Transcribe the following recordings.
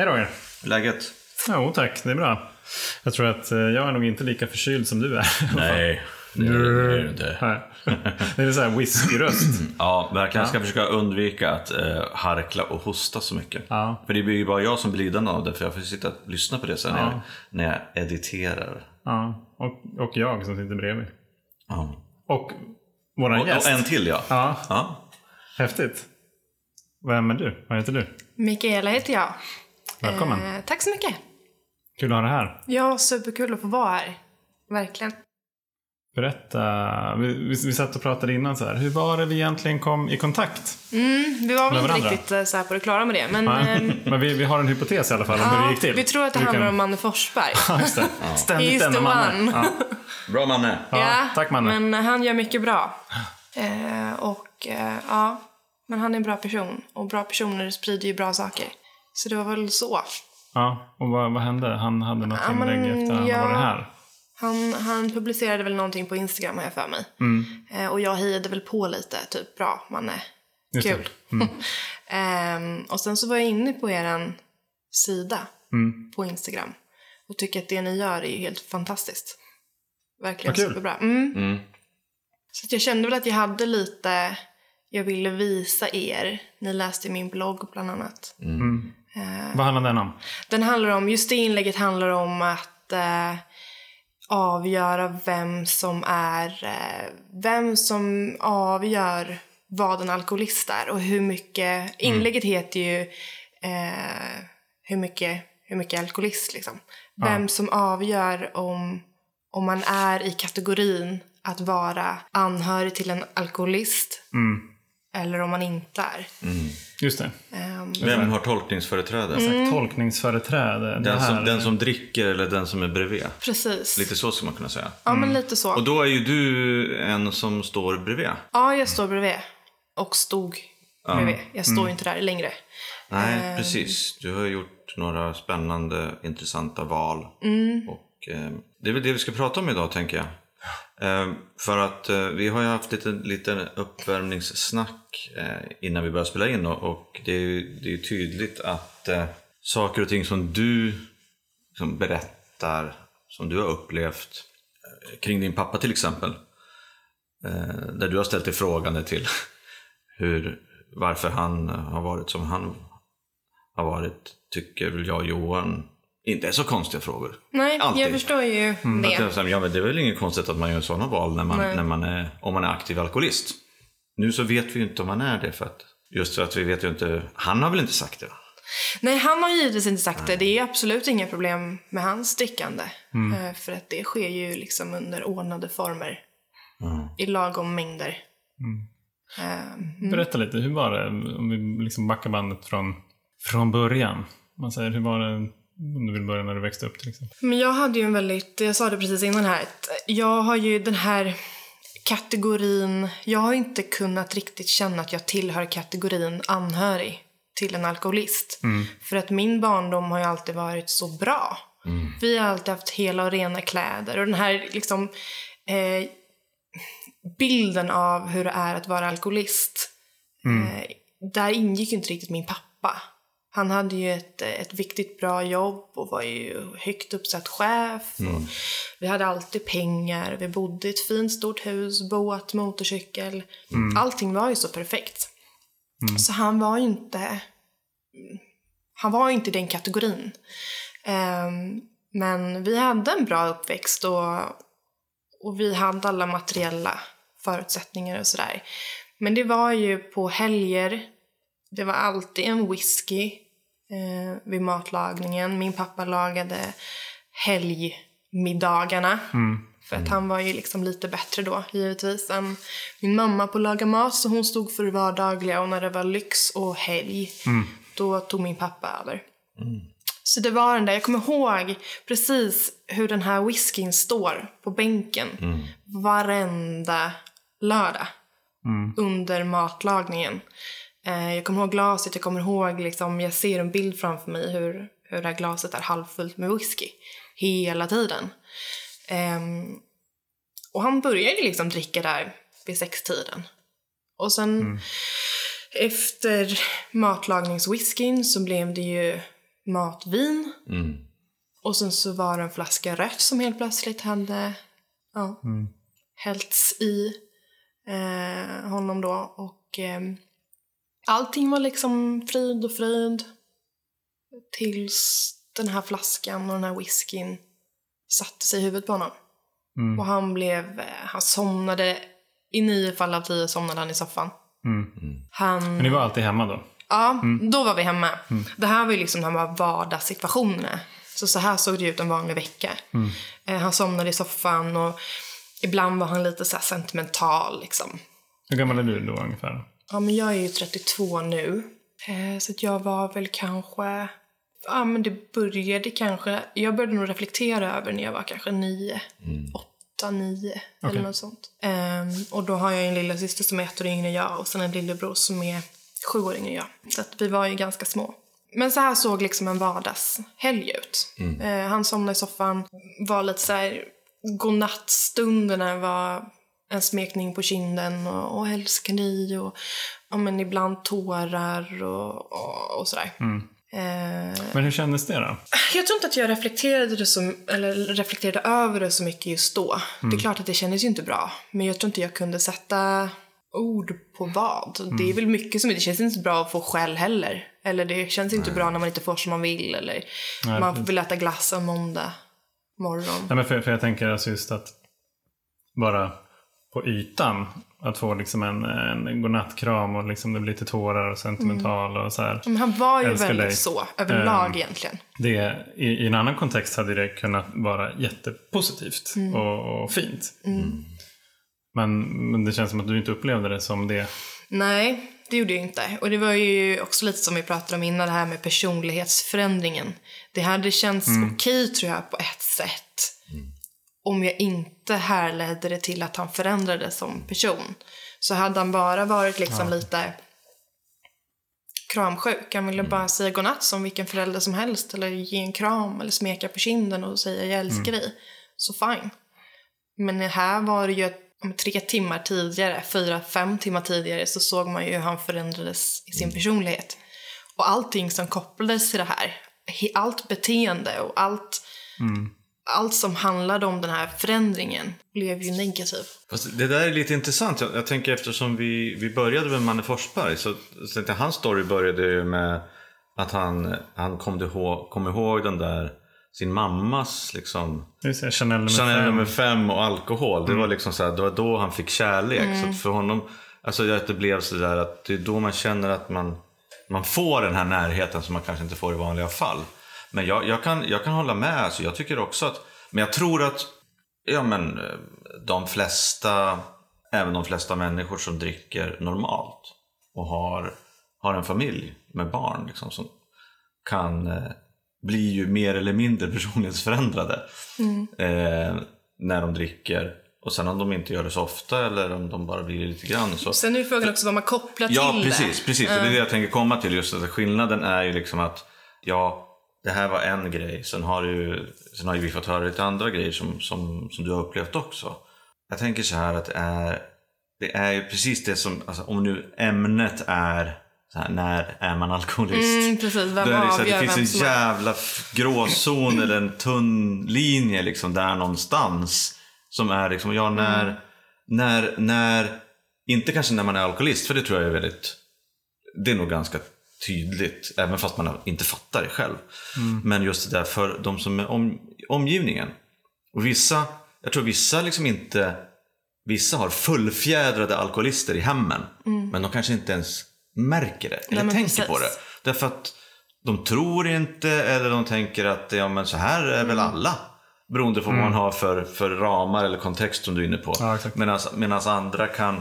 Hej Roger. Läget? Jo tack, det är bra. Jag tror att eh, jag är nog inte lika förkyld som du är. Nej, det är det inte. Det är så här whiskyröst. Ja, verkligen. Jag ska försöka undvika att eh, harkla och hosta så mycket. Ja. För det blir ju bara jag som blir lidande av det, för jag får sitta och lyssna på det sen när, Ja. jag, när jag editerar. Ja, och, och jag som sitter bredvid. Ja. Och våran Och, gäst. och en till ja. Ja, ja. häftigt. Vem är du? Vad heter du? Mikaela heter jag. Välkommen. Eh, tack så mycket. Kul att ha dig här. Ja, superkul att få vara här. Verkligen. Berätta. Vi, vi, vi satt och pratade innan så här. Hur var det vi egentligen kom i kontakt? Mm, vi var väl inte varandra. riktigt eh, så här på det klara med det. Men, ehm, Men vi, vi har en hypotes i alla fall om hur det ja, gick till. vi tror att det handlar kan- om Manne Forsberg. Ja, just det. Ständigt denna Manne. Ja. Bra Manne. Ja, tack, Manne. Men han gör mycket bra. Eh, och eh, ja, men han är en bra person. Och bra personer sprider ju bra saker. Så det var väl så. Ja, och vad, vad hände? Han hade något Ja, inlägg efter han ja. var här. Han, han publicerade väl någonting på Instagram har jag för mig. Mm. Eh, och jag hejade väl på lite, typ bra, Manne. Kul. Ehm, och sen så var jag inne på er sida Mm. på Instagram. Och tycker att det ni gör är ju helt fantastiskt. Verkligen Vad kul. superbra. Mm. Mm. Så att jag kände väl att jag hade lite, jag ville visa er. Ni läste min blogg bland annat. Mm. Vad handlar den om? Den handlar om, just det inlägget handlar om att eh, avgöra vem som är, eh, vem som avgör vad en alkoholist är och hur mycket, inlägget heter ju eh, hur mycket, hur mycket alkoholist liksom. Vem som avgör om, om man är i kategorin att vara anhörig till en alkoholist Mm. Eller om man inte är. Just det. Ehm, Vem har tolkningsföreträde? Mm. Tolkningsföreträde. det Den, här. som, den som dricker eller den som är bredvid? precis. Lite så ska man kunna säga. Ja, men lite så. Och då är ju du en som står bredvid. Ja, jag står bredvid. Och stod bredvid. Jag står Mm. inte där längre. Nej, precis. Du har gjort några spännande, intressanta val. Och eh, det är väl det vi ska prata om idag, tänker jag. Eh, för att eh, vi har ju haft lite, lite uppvärmningssnack eh, innan vi började spela in och, och det är ju det är tydligt att eh, saker och ting som du liksom berättar, som du har upplevt eh, kring din pappa till exempel. Eh, där du har ställt dig frågande till hur, varför han har varit som han har varit, tycker väl jag och Johan inte är så konstiga frågor. Nej, Alltid. jag förstår ju Att jag det. säger, ja, men det är väl inget konstigt att man gör sådana val när man, Nej. när man är, om man är aktiv alkoholist. Nu så vet vi ju inte om han är det för att just för att vi vet ju inte, han har väl inte sagt det? Nej, han har givetvis inte sagt det. Det är absolut inga problem med hans drickande. Mm. Eh, För att det sker ju liksom under ordnade former. Mm. I lagom mängder. Mm. Eh, Berätta lite, hur var det? Om vi liksom backar bandet från, från början. Man säger, hur var det om du vill börja när du växte upp till exempel? Men jag hade ju en väldigt, jag sa det precis innan här, jag har ju den här kategorin, jag har inte kunnat riktigt känna att jag tillhör kategorin anhörig till en alkoholist. För att min barndom har ju alltid varit så bra. Vi har alltid haft hela och rena kläder och den här liksom eh, bilden av hur det är att vara alkoholist. Eh, där ingick ju inte riktigt min pappa. Han hade ju ett, ett viktigt bra jobb och var ju högt uppsatt chef. Och vi hade alltid pengar, vi bodde i ett fint stort hus, båt, motorcykel. Allting var ju så perfekt. Så han var ju inte... Han var ju inte i den kategorin. Ehm, men vi hade en bra uppväxt och, och vi hade alla materiella förutsättningar och sådär. Men det var ju på helger, det var alltid en whisky eh, vid matlagningen. Min pappa lagade helgmiddagarna. För att han var ju liksom lite bättre då, givetvis, än min mamma på att laga mat. Så hon stod för det vardagliga och när det var lyx och helg, då tog min pappa över. Så det var den där, jag kommer ihåg precis hur den här whiskyn står på bänken varenda lördag under matlagningen. Eh, jag kommer ihåg glaset, jag kommer ihåg liksom, jag ser en bild framför mig hur, hur det här glaset är halvfullt med whisky hela tiden. Ehm, och han började liksom dricka där vid sextiden. Och sen efter matlagningswhiskyn så blev det ju matvin. Mm. Och sen så var det en flaska rött som helt plötsligt hade ja, Mm. hällts i eh, honom då. Och eh, allting var liksom frid och frid. Tills den här flaskan och den här whiskyn satte sig i huvudet på honom. Mm. Och han blev, eh, han somnade, i nio fall av tio somnade han i soffan. Mm. Han... Men ni var alltid hemma då? Ja, då var vi hemma. Det här var ju liksom de här vardagssituationerna. Så så här såg det ut en vanlig vecka. Eh, han somnade i soffan och ibland var han lite så här sentimental liksom. Hur gammal är du då ungefär? Ja, men jag är ju 32 nu. Eh, så att jag var väl kanske... Ja, men det började kanske... Jag började nog reflektera över när jag var kanske nio, åtta, nio eller Okej. något sånt. Ehm, och då har jag en lilla syster som är ett år yngre än jag och sen en lillebror som är sju år yngre än jag. Så att vi var ju ganska små. Men så här såg liksom en vardagshelg ut. Eh, han somnade i soffan, var lite så här... Godnattstunderna var en smekning på kinden och, och dig och ja, men ibland tårar och, och, och sådär. Eh, Men hur kändes det då? jag tror inte att jag reflekterade, det som, eller reflekterade över det så mycket just då. Det är klart att det kändes ju inte bra. Men jag tror inte jag kunde sätta ord på vad. Det är väl mycket som det känns inte bra att få skäll heller. Eller det känns inte bra när man inte får som man vill. Eller Nej, man vill äta glass en måndag morgon. Nej, men för, för jag tänker alltså just att bara på ytan att få liksom en, en godnattkram och liksom det blir lite tårar och sentimental och så här. Men han var ju Älskar väldigt dig. så, överlag Ehm, egentligen. Det, i, I en annan kontext hade det kunnat vara jättepositivt och, och fint. Men, men det känns som att du inte upplevde det som det. Nej, det gjorde jag inte. Och det var ju också lite som vi pratade om innan, det här med personlighetsförändringen. Det hade känts okej tror jag på ett sätt. Om jag inte härledde det till att han förändrades som person. Så hade han bara varit liksom lite kramsjuk. Han ville bara säga godnatt som vilken förälder som helst. Eller ge en kram eller smeka på kinden och säga jag älskar dig. Så fine. Men här var det ju tre timmar tidigare, fyra, fem timmar tidigare så såg man ju hur han förändrades i sin personlighet. Och allting som kopplades till det här, allt beteende och allt, allt som handlade om den här förändringen blev ju negativ. Fast det där är lite intressant. Jag, jag tänker eftersom vi, vi började med Manne Forsberg så, så tänkte jag, hans story började ju med att han, han kom, ihåg, kom ihåg den där sin mammas liksom säga Chanel nummer Chanel fem. nummer fem och alkohol. Det var liksom så här, det var då han fick kärlek. Så att för honom, alltså att det blev så där att det är då man känner att man, man får den här närheten som man kanske inte får i vanliga fall. Men jag, jag, kan, jag kan hålla med, alltså, jag tycker också att, men jag tror att ja, men, eh, de flesta, även de flesta människor som dricker normalt och har, har en familj med barn liksom, som kan eh, bli ju mer eller mindre personlighetsförändrade eh, när de dricker. Och sen om de inte gör det så ofta eller om de bara blir lite grann så Sen är frågan också vad man kopplar Ja, till precis. det. precis. Och det är det jag tänker komma till. Just att skillnaden är ju liksom att ja, det här var en grej. Sen har, du, sen har ju vi fått höra lite andra grejer som, som, som du har upplevt också. Jag tänker så här att det är, det är ju precis det som, alltså, om nu ämnet är här, när är man alkoholist? Mm, precis, vem är det, avgör det finns en jävla gråzon eller en tunn linje liksom där någonstans. Som är liksom, ja när, Mm. när, när, inte kanske när man är alkoholist, för det tror jag är väldigt, det är nog ganska tydligt, även fast man inte fattar det själv. Men just det där för de som är om, omgivningen. Och vissa, jag tror vissa liksom inte, vissa har fullfjädrade alkoholister i hemmen. Men de kanske inte ens märker det, eller Mm. men tänker precis. på det. Därför att de tror inte, eller de tänker att ja, men så här är väl Mm. alla. Beroende på vad man har för, för ramar eller kontext som du är inne på. Ja. Medan andra kan,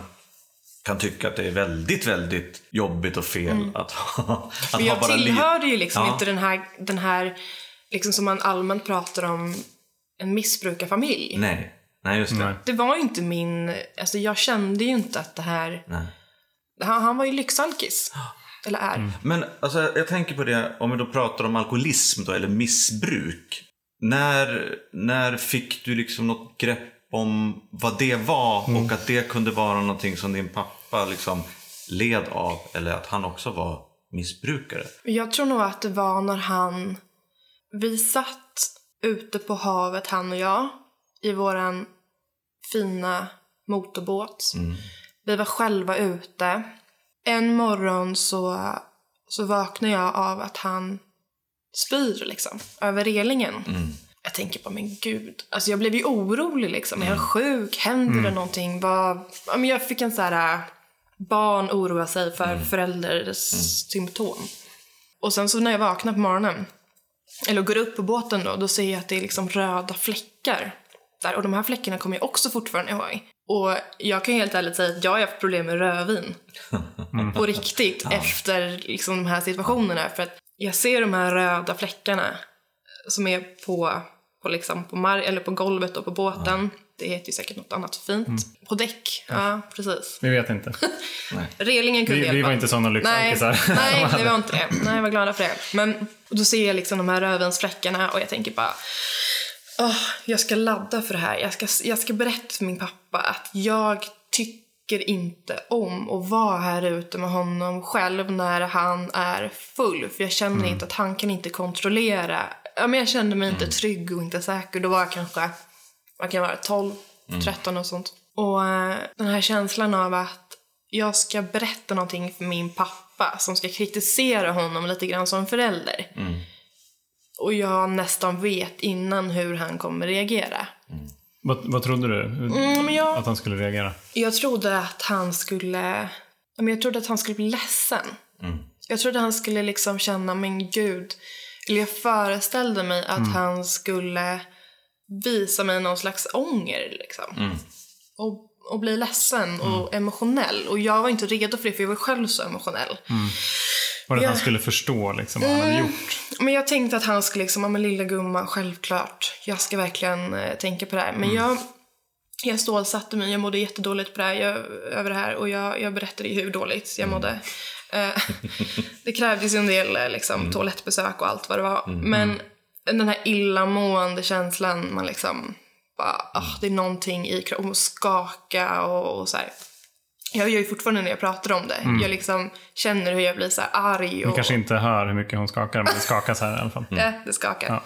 kan tycka att det är väldigt, väldigt jobbigt och fel att ha, att Men ha jag bara tillhörde ju liksom Ja. inte den här, den här liksom som man allmänt pratar om, en missbrukarfamilj. Nej, nej just det. Nej. Det var ju inte min, alltså jag kände ju inte att det här, Nej. han, han var ju lyxalkis. Eller är. Men alltså, jag- jag tänker på det, om vi då pratar om alkoholism då, eller missbruk. När, när fick du liksom något grepp om vad det var och att det kunde vara någonting som din pappa liksom led av eller att han också var alkoholmissbrukare? Jag tror nog att det var när han... Vi satt ute på havet, han och jag, i våran fina motorbåt. Vi var själva ute. En morgon så, så vaknade jag av att han spyr liksom, över relingen. Jag tänker på men gud. Alltså jag blev ju orolig liksom. Är jag sjuk? Händer det någonting? Vad... Ja, men jag fick en så här... äh, Barn oroar sig för förälders symptom. Och sen så när jag vaknar på morgonen, eller går upp på båten då, då ser jag att det är liksom röda fläckar. Där. Och de här fläckarna kommer jag också fortfarande ihåg. Och jag kan helt ärligt säga att jag har haft problem med rödvin. På riktigt, efter liksom de här situationerna. För att jag ser de här röda fläckarna som är på, på, liksom på, mar- eller på golvet och på båten. Det heter ju säkert något annat fint. På däck, ja precis. Vi vet inte. Relingen kunde Vi, vi hjälpa. var inte sådana Nej, lyxalkisar. nej, det var inte det. Nej, jag var glada för det. Men då ser jag liksom de här rödvinsfläckarna och jag tänker bara Åh, jag ska ladda för det här. Jag ska, jag ska berätta för min pappa att jag tycker inte om att vara här ute med honom själv när han är full. För jag känner inte att han kan inte kontrollera. Ja, men jag kände mig inte trygg och inte säker. Då var jag kanske, vad kan jag vara, 12, 13 och sånt. Och eh, den här känslan av att jag ska berätta någonting för min pappa som ska kritisera honom lite grann som förälder. Och jag nästan vet innan hur han kommer reagera. vad, vad trodde du Mm, jag, att han skulle reagera? jag trodde att han skulle... Jag trodde att han skulle bli ledsen. Jag trodde han skulle liksom känna, men gud. Eller jag föreställde mig att han skulle visa mig någon slags ånger. Liksom. Och, och bli ledsen och emotionell. Och jag var inte redo för det, för jag var själv så emotionell. Var det att Ja. han skulle förstå liksom, vad han hade gjort? Men jag tänkte att han skulle liksom, ja men lilla gumman, självklart. Jag ska verkligen eh, tänka på det här. Men jag, jag stålsatte mig, jag mådde jättedåligt på det här, jag, över det här. Och jag, jag berättade ju hur dåligt jag mådde. Eh, det krävdes ju en del eh, liksom, toalettbesök och allt vad det var. Men den här illamående känslan, man liksom bara, ah, det är någonting i kroppen, och skaka och, och så här. Jag gör ju fortfarande när jag pratar om det. Jag liksom känner hur jag blir så här arg. Man Och, kanske inte hör hur mycket hon skakar, men det skakas här i alla fall. Ja, det skakar.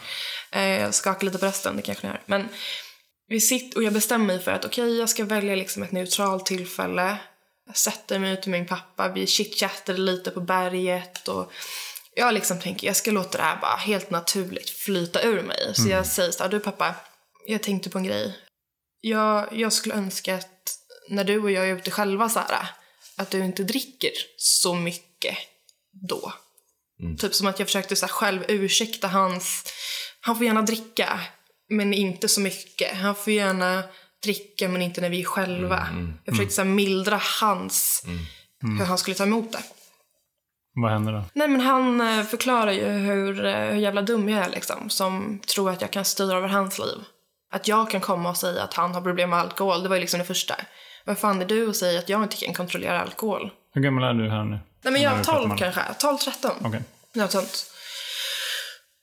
Eh, Jag skakar lite på rösten, det kanske ni hör. Men vi sitter, och jag bestämmer mig för att okej, jag ska välja liksom ett neutralt tillfälle. Jag sätter mig ute med min pappa, vi chitchattade lite på berget och jag liksom tänker, jag ska låta det här bara helt naturligt flyta ur mig. Så jag säger så här, du pappa, jag tänkte på en grej. Jag, jag skulle önska att när du och jag är ute själva så här, att du inte dricker så mycket då. Typ som att jag försökte så här, själv ursäkta hans... Han får gärna dricka, men inte så mycket. Han får gärna dricka, men inte när vi är själva. Jag försökte så här, mildra hans... Hur han skulle ta emot det. Vad händer då? Nej, men han eh, förklarar ju hur, eh, hur jävla dum jag är liksom. Som tror att jag kan styra över hans liv. Att jag kan komma och säga att han har problem med alkohol. Det var ju liksom det första. Vad fan är du och säger att jag inte kan kontrollera alkohol? Hur gammal är du här nu? Nej, men jag är vi pratar 12 om det. kanske. 12, 13. Okej. Något sånt.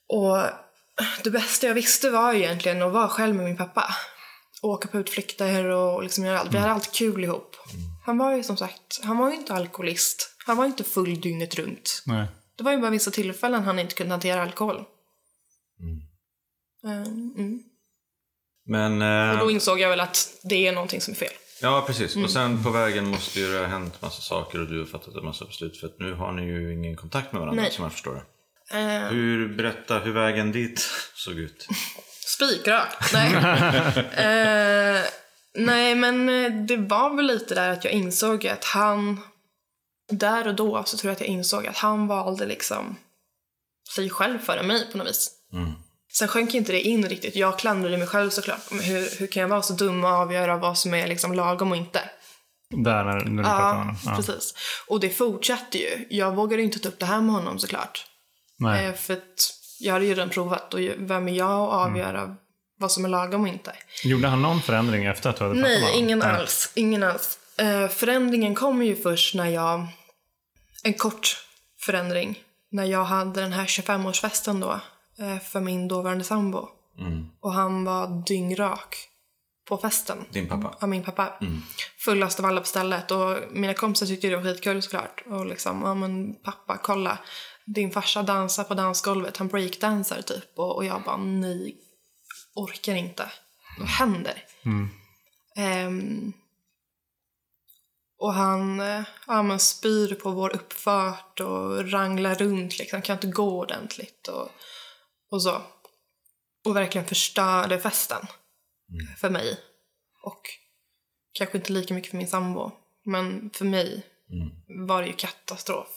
Och det bästa jag visste var ju egentligen att vara själv med min pappa. Åka på utflykter och liksom göra allt. Vi hade alltid kul ihop. Han var ju som sagt, han var ju inte alkoholist. Han var inte full dygnet runt. Nej. Det var ju bara vissa tillfällen han inte kunde hantera alkohol. Mm. Mm. Men... Och Eh, då insåg jag väl att det är någonting som är fel. ja, precis. Och sen på vägen måste ju det ha hänt massa saker och du har fattat en massa beslut. För att nu har ni ju ingen kontakt med varandra Nej. som jag förstår det. Eh, Hur, berätta hur vägen dit såg ut. Spikrak. Nej. eh, nej, men eh, det var väl lite där att jag insåg att han... Där och då så tror jag att jag insåg att han valde liksom sig själv före mig på något vis. Sen sjönk inte det in riktigt. Jag klandrade mig själv såklart. Hur, hur kan jag vara så dum och avgöra vad som är liksom lagom och inte? Där när, när du pratar med Ja, honom? Ja. precis. Och det fortsatte ju. Jag vågade inte ta upp det här med honom såklart. Nej. Eh, för att jag hade ju redan provat och vem är jag att avgöra Mm. vad som är lagom och inte? Gjorde han någon förändring efter att du hade pratat Nej, ingen Nej. alls. Ingen alls. Eh, förändringen kom ju först när jag... En kort förändring. När jag hade den här 25-årsfesten då. Eh, för min dåvarande sambo. Och han var dyngrak. på festen. Din pappa? Ja, min pappa. Fullast av alla på stället. Och mina kompisar tyckte det var skitkul såklart. Och liksom, ja men pappa, kolla. Din farsa dansar på dansgolvet. Han breakdansar typ. Och, och jag bara, nej. Orkar inte. Vad händer? Ehm, och han ja, men spyr på vår uppfart och ranglar runt, liksom, kan inte gå ordentligt och, och så. Och verkligen förstörde festen för mig. Och kanske inte lika mycket för min sambo, men för mig var det ju katastrof.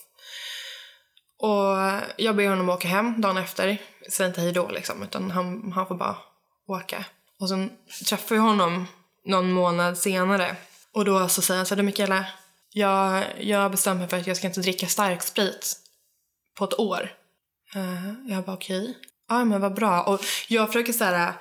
Och jag ber honom åka hem dagen efter. Säg inte hej då liksom, utan han, han får bara åka. Och sen träffar jag honom någon månad senare. Och då så säger han så här, "Du, Mikaela, jag, jag har bestämt mig för att jag ska inte dricka starksprit på ett år. Uh, jag bara okej. Ja men vad bra. Och jag försöker så här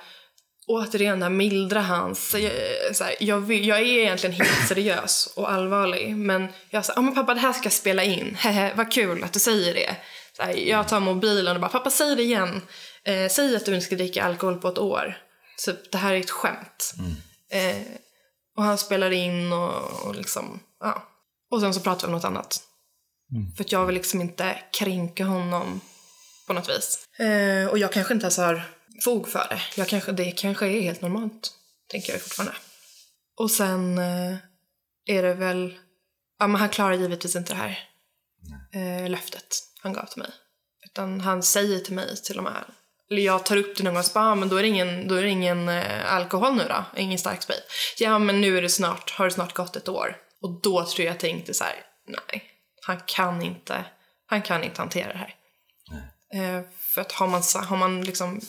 återigen där mildra hans... Jag, så här, jag, vill, jag är egentligen helt seriös och allvarlig men jag sa ah, men pappa det här ska jag spela in. Hehe, vad kul att du säger det. Så här, jag tar mobilen och bara pappa säg det igen. Eh, säg att du inte ska dricka alkohol på ett år. Typ det här är ett skämt. Eh, och han spelar in och, och liksom, ja. Och sen så pratar vi om något annat. För att jag vill liksom inte kränka honom på något vis. Eh, och jag kanske inte ens har fog för det. Jag kanske, det kanske är helt normalt, tänker jag fortfarande. Och sen eh, är det väl... Ja, men han klarar givetvis inte det här eh, löftet han gav till mig. Utan han säger till mig till och med, eller jag tar upp det någon gång och bara, "Ah, men då är det ingen, då är ingen eh, alkohol nu då, ingen stark sprit. Ja, men nu är det snart, har det snart gått ett år. Och då tror jag tänkte så här, nej, han kan inte, han kan inte hantera det här. Eh, för att har man, har man liksom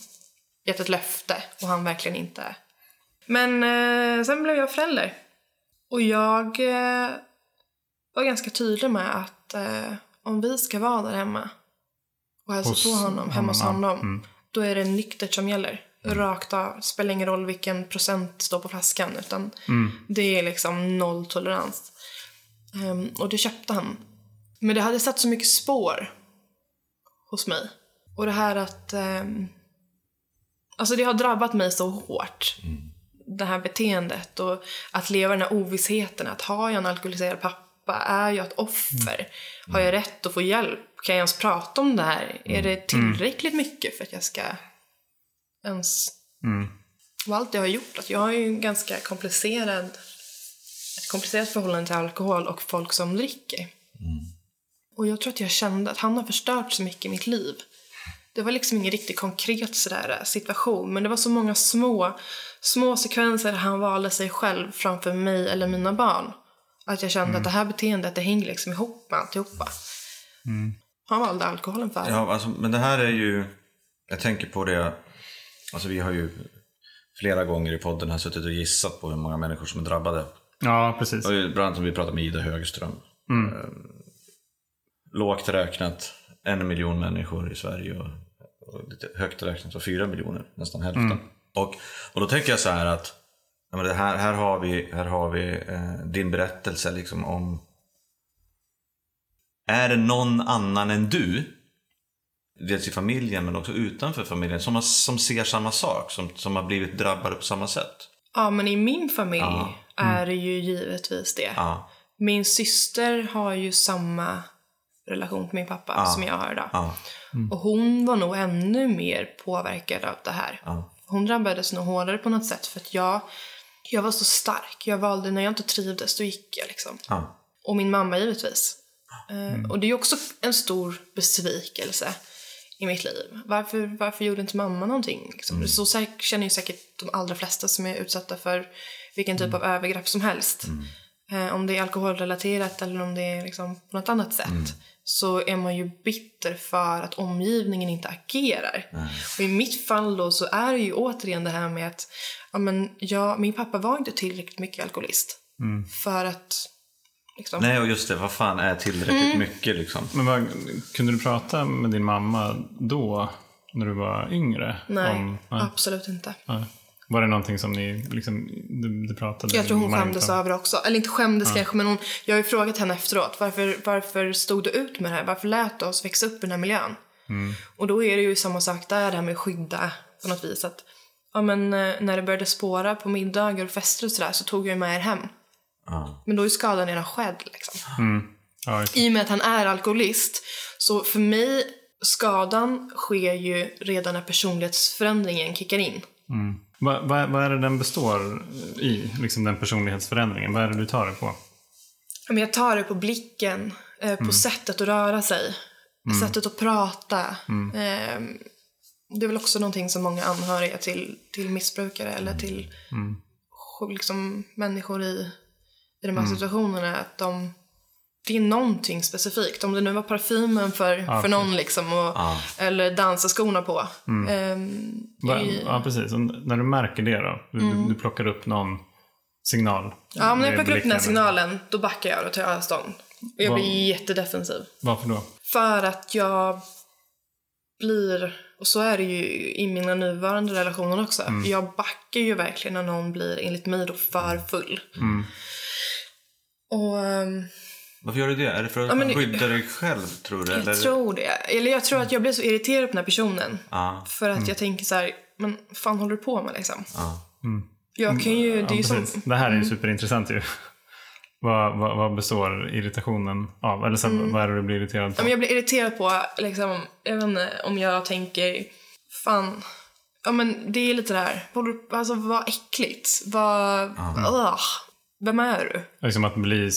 gett ett löfte och han verkligen inte... Men eh, sen blev jag förälder. Och jag eh, var ganska tydlig med att eh, om vi ska vara där hemma och hälsa Hos på honom, hemma hos honom, Mm. då är det nyktert som gäller. Rakt av. Spelar ingen roll vilken procent står på flaskan utan det är liksom noll tolerans. Ehm, och det köpte han. Men det hade satt så mycket spår hos mig. Och det här att... ehm, alltså det har drabbat mig så hårt. Det här beteendet och att leva den här ovissheten. Att har jag en alkoholiserad pappa? Är jag ett offer? Har jag rätt att få hjälp? Kan jag ens prata om det här? Är det tillräckligt mycket för att jag ska ens... Och allt det har gjort. Att jag har ju en ganska komplicerad ett komplicerat förhållande till alkohol och folk som dricker. Och jag tror att jag kände att han har förstört så mycket i mitt liv. Det var liksom ingen riktigt konkret sådär situation, men det var så många små, små sekvenser där han valde sig själv framför mig eller mina barn. Att jag kände att det här beteendet, det hänger liksom ihop med alltihopa. Han valde alkoholen för Ja, alltså, men det här är ju... Jag tänker på det... Alltså vi har ju flera gånger i podden här suttit och gissat på hur många människor som är drabbade. Ja, precis. Ju bland annat som vi pratade med Ida Högström. Eh, lågt räknat en miljon människor i Sverige och, och lite högt räknat så fyra miljoner, nästan hälften. Och, och då tänker jag så här att ja, men det här, här har vi, här har vi eh, din berättelse liksom om är det någon annan än du, dels i familjen men också utanför familjen, som, har, som ser samma sak, som, som har blivit drabbade på samma sätt? Ja, men i min familj Ja. är det ju givetvis det. Ja, Min syster har ju samma relation till min pappa som jag har idag. Ja, Och hon var nog ännu mer påverkad av det här. ja. Hon drabbades nog hårdare på något sätt för att jag, jag var så stark. Jag valde, när jag inte trivdes, då gick jag liksom. ja. Och min mamma givetvis. Eh, och det är också en stor besvikelse i mitt liv. Varför, varför gjorde inte mamma någonting? Liksom? Så säk- känner ju säkert de allra flesta som är utsatta för vilken typ av övergrepp som helst. Eh, om det är alkoholrelaterat eller om det är liksom på något annat sätt. Så är man ju bitter för att omgivningen inte agerar. Och i mitt fall då så är det ju återigen det här med att ja, men jag, min pappa var inte tillräckligt mycket alkoholist. För att liksom, Nej, och just det, vad fan är tillräckligt mycket liksom? Men vad, kunde du prata med din mamma då, när du var yngre? Nej, Om, nej, absolut inte. nej. Var det någonting som ni liksom, du, du pratade Jag tror hon skämdes över det också. Eller inte skämdes kanske, men hon, jag har ju frågat henne efteråt. Varför, varför stod du ut med det här? Varför lät du oss växa upp i den här miljön? Och då är det ju samma sak där, det här med att skydda på något vis. Att, ja, men, eh, när det började spåra på middagar och fester och sådär så tog jag med er hem. Ja. Men då är skadan redan skedd. Liksom. Ja, just det. I och med att han är alkoholist. Så för mig, skadan sker ju redan när personlighetsförändringen kickar in. Vad vad- vad är det den består i, liksom den personlighetsförändringen? Vad är det du tar det på? Men jag tar det på blicken, eh, på sättet att röra sig, sättet att prata. Eh, det är väl också någonting som många anhöriga till, till missbrukare eller till sj- liksom, människor i, i de här situationerna, att de, det är någonting specifikt. Om det nu var parfymen för, för någon liksom, och, eller dansarskorna på. Ehm, Va, i- ja, precis. Och när du märker det då? Du, du, du plockar upp någon signal? Ja, men när jag plockar upp den här signalen, då backar jag och tar avstånd. Och jag Vad- blir jättedefensiv. Varför då? För att jag blir, och så är det ju i mina nuvarande relationer också, jag backar ju verkligen när någon blir, enligt mig då, för full. Och ehm, Varför gör du det? Är det för att Ja, men- skydda dig själv, tror du? jag Eller? tror det. Eller jag tror att jag blir så irriterad på den här personen. Ja, För att jag tänker så här, men fan håller du på med liksom? ja. Jag kan ju, det är ju Ja, som. Det här är ju superintressant ju. vad, vad, vad består irritationen av? Eller så, vad är det du blir irriterad Ja, på? men jag blir irriterad på, liksom, jag vet inte, om jag tänker, fan, ja men det är lite där, håller du- alltså vad äckligt, vad, ugh, vem är du? Liksom att bli...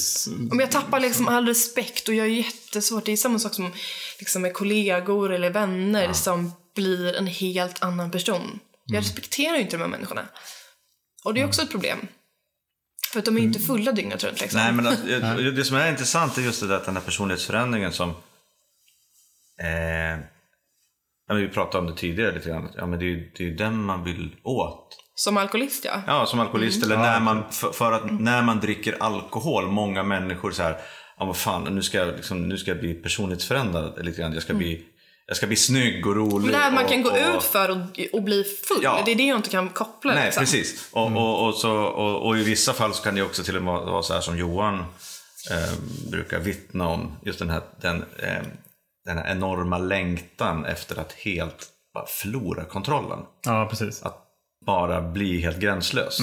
Om jag tappar liksom all respekt och jag är jättesvårt, det är samma sak som liksom med kollegor eller vänner som blir en helt annan person. Jag respekterar ju inte de här människorna. Och det är också ett problem. För att de är inte fulla dygnet runt liksom. Nej, men det det som är intressant är just det där att den här personlighetsförändringen som... Eh, ja, vi pratade om det tidigare lite grann. Ja, men det är ju det är ju den man vill åt. Som alkoholist ja. Ja, som alkoholist. Eller när man, för, för att när man dricker alkohol, många människor så här, ja vad fan, nu ska jag, liksom, nu ska jag bli personlighetsförändrad lite grann. Jag ska, bli, jag ska bli snygg och rolig. Men det här man och, kan gå och, ut för och, och bli full, Ja. det är det jag inte kan koppla. Nej, liksom. precis. Och, och, och, så, och, och i vissa fall så kan det också till och med vara så här som Johan eh, brukar vittna om. Just den här, den, eh, den här enorma längtan efter att helt bara förlora kontrollen. Ja, precis. Att bara bli helt gränslös.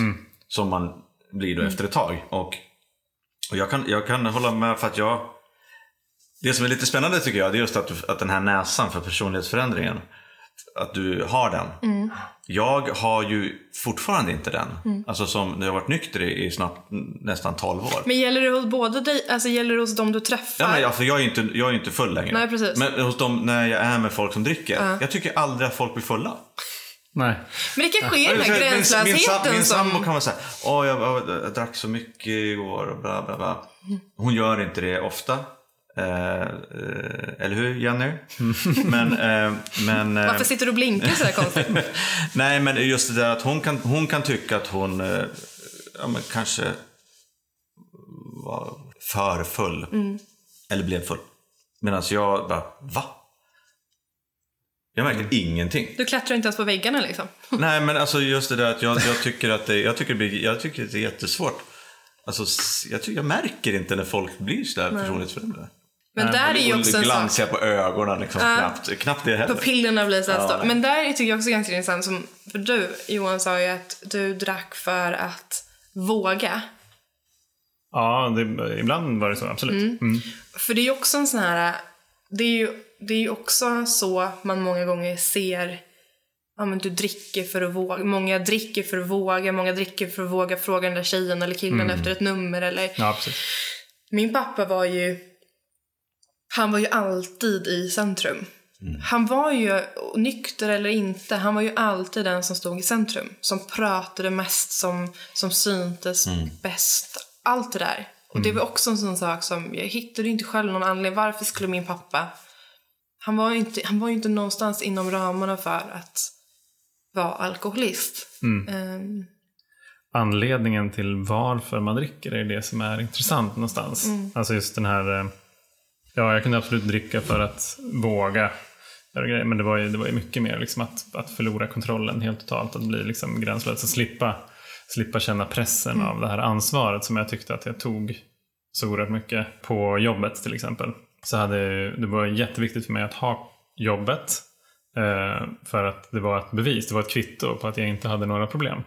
Som man blir då efter ett tag. Och, och jag, kan, jag kan hålla med för att jag... Det som är lite spännande tycker jag, det är just att, du, att den här näsan för personlighetsförändringen. Att du har den. Jag har ju fortfarande inte den. Alltså som jag har varit nykter i, i snart nästan 12 år. Men gäller det hos båda dig, alltså gäller det hos dem du träffar? Ja, men jag, för jag är ju inte, jag är ju inte full längre. Nej, precis. Men hos dem, när jag är med folk som dricker. Jag tycker aldrig att folk blir fulla. Nej. Men det kan ske den här Min, min, gränslösheten min sambo kan vara såhär, åh jag, jag, jag drack så mycket igår och bla bla bla. Hon gör inte det ofta. Eh, eh, eller hur Jenny? Men, eh, men, eh, Varför sitter du och blinkar sådär konstigt? nej men just det där att hon kan, hon kan tycka att hon eh, ja, men kanske var för full. Eller blev full. Medan jag bara, va? Jag märker ingenting. Du klättrar inte ens på väggarna liksom. Nej, men alltså just det där att jag, jag tycker att det, jag tycker det, blir, jag tycker det är jättesvårt. Alltså, jag, tycker, jag märker inte när folk blir sådär personlighetsförändrade. Men där är ju också en sak. på ögonen liksom, knappt, knappt det heller. Pupillerna blir så här Ja. Men där tycker jag också ganska intressant. Som, för du, Johan, sa ju att du drack för att våga. Ja, det, ibland var det så. Absolut. Mm. För det är ju också en sån här... Det är ju, det är ju också så man många gånger ser... Ja, men du dricker för att våga. Många dricker för att våga. Många dricker för att våga fråga den där tjejen eller killen efter ett nummer. Eller... Ja. Min pappa var ju... Han var ju alltid i centrum. Han var ju, nykter eller inte, han var ju alltid den som stod i centrum. Som pratade mest, som, som syntes bäst. Allt det där. Och det var också en sån sak som, jag hittade inte själv någon anledning. Varför skulle min pappa... Han var ju inte, han var inte någonstans inom ramarna för att vara alkoholist. Ehm, Anledningen till varför man dricker är det som är intressant någonstans. Alltså just den här... eh, Ja, jag kunde absolut dricka för att våga. Men det var ju, det var ju mycket mer liksom att, att förlora kontrollen helt totalt. Att bli liksom gränslös. Att slippa, slippa känna pressen av det här ansvaret som jag tyckte att jag tog så oerhört mycket på jobbet till exempel. Så hade, det var jätteviktigt för mig att ha jobbet. Eh, för att det var ett bevis, det var ett kvitto på att jag inte hade några problem.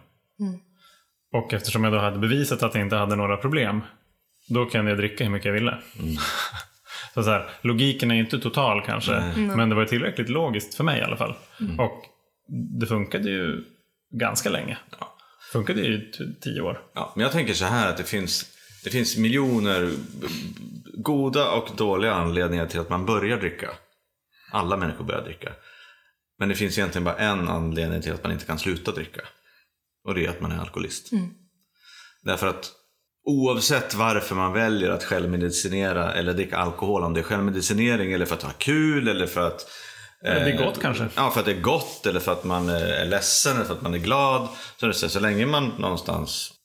Och eftersom jag då hade bevisat att jag inte hade några problem, då kunde jag dricka hur mycket jag ville. så så här, logiken är inte total kanske, men det var tillräckligt logiskt för mig i alla fall. Och det funkade ju ganska länge. Funkade ju tio år. Ja, men jag tänker så här att det finns, det finns miljoner goda och dåliga anledningar till att man börjar dricka. Alla människor börjar dricka. Men det finns egentligen bara en anledning till att man inte kan sluta dricka. Och det är att man är alkoholist. Därför att oavsett varför man väljer att självmedicinera eller dricka alkohol, om det är självmedicinering eller för att ha kul eller för att Det är eh, gott kanske. Ja, för att det är gott eller för att man är ledsen eller för att man är glad. Så, är det så, så länge man någonstans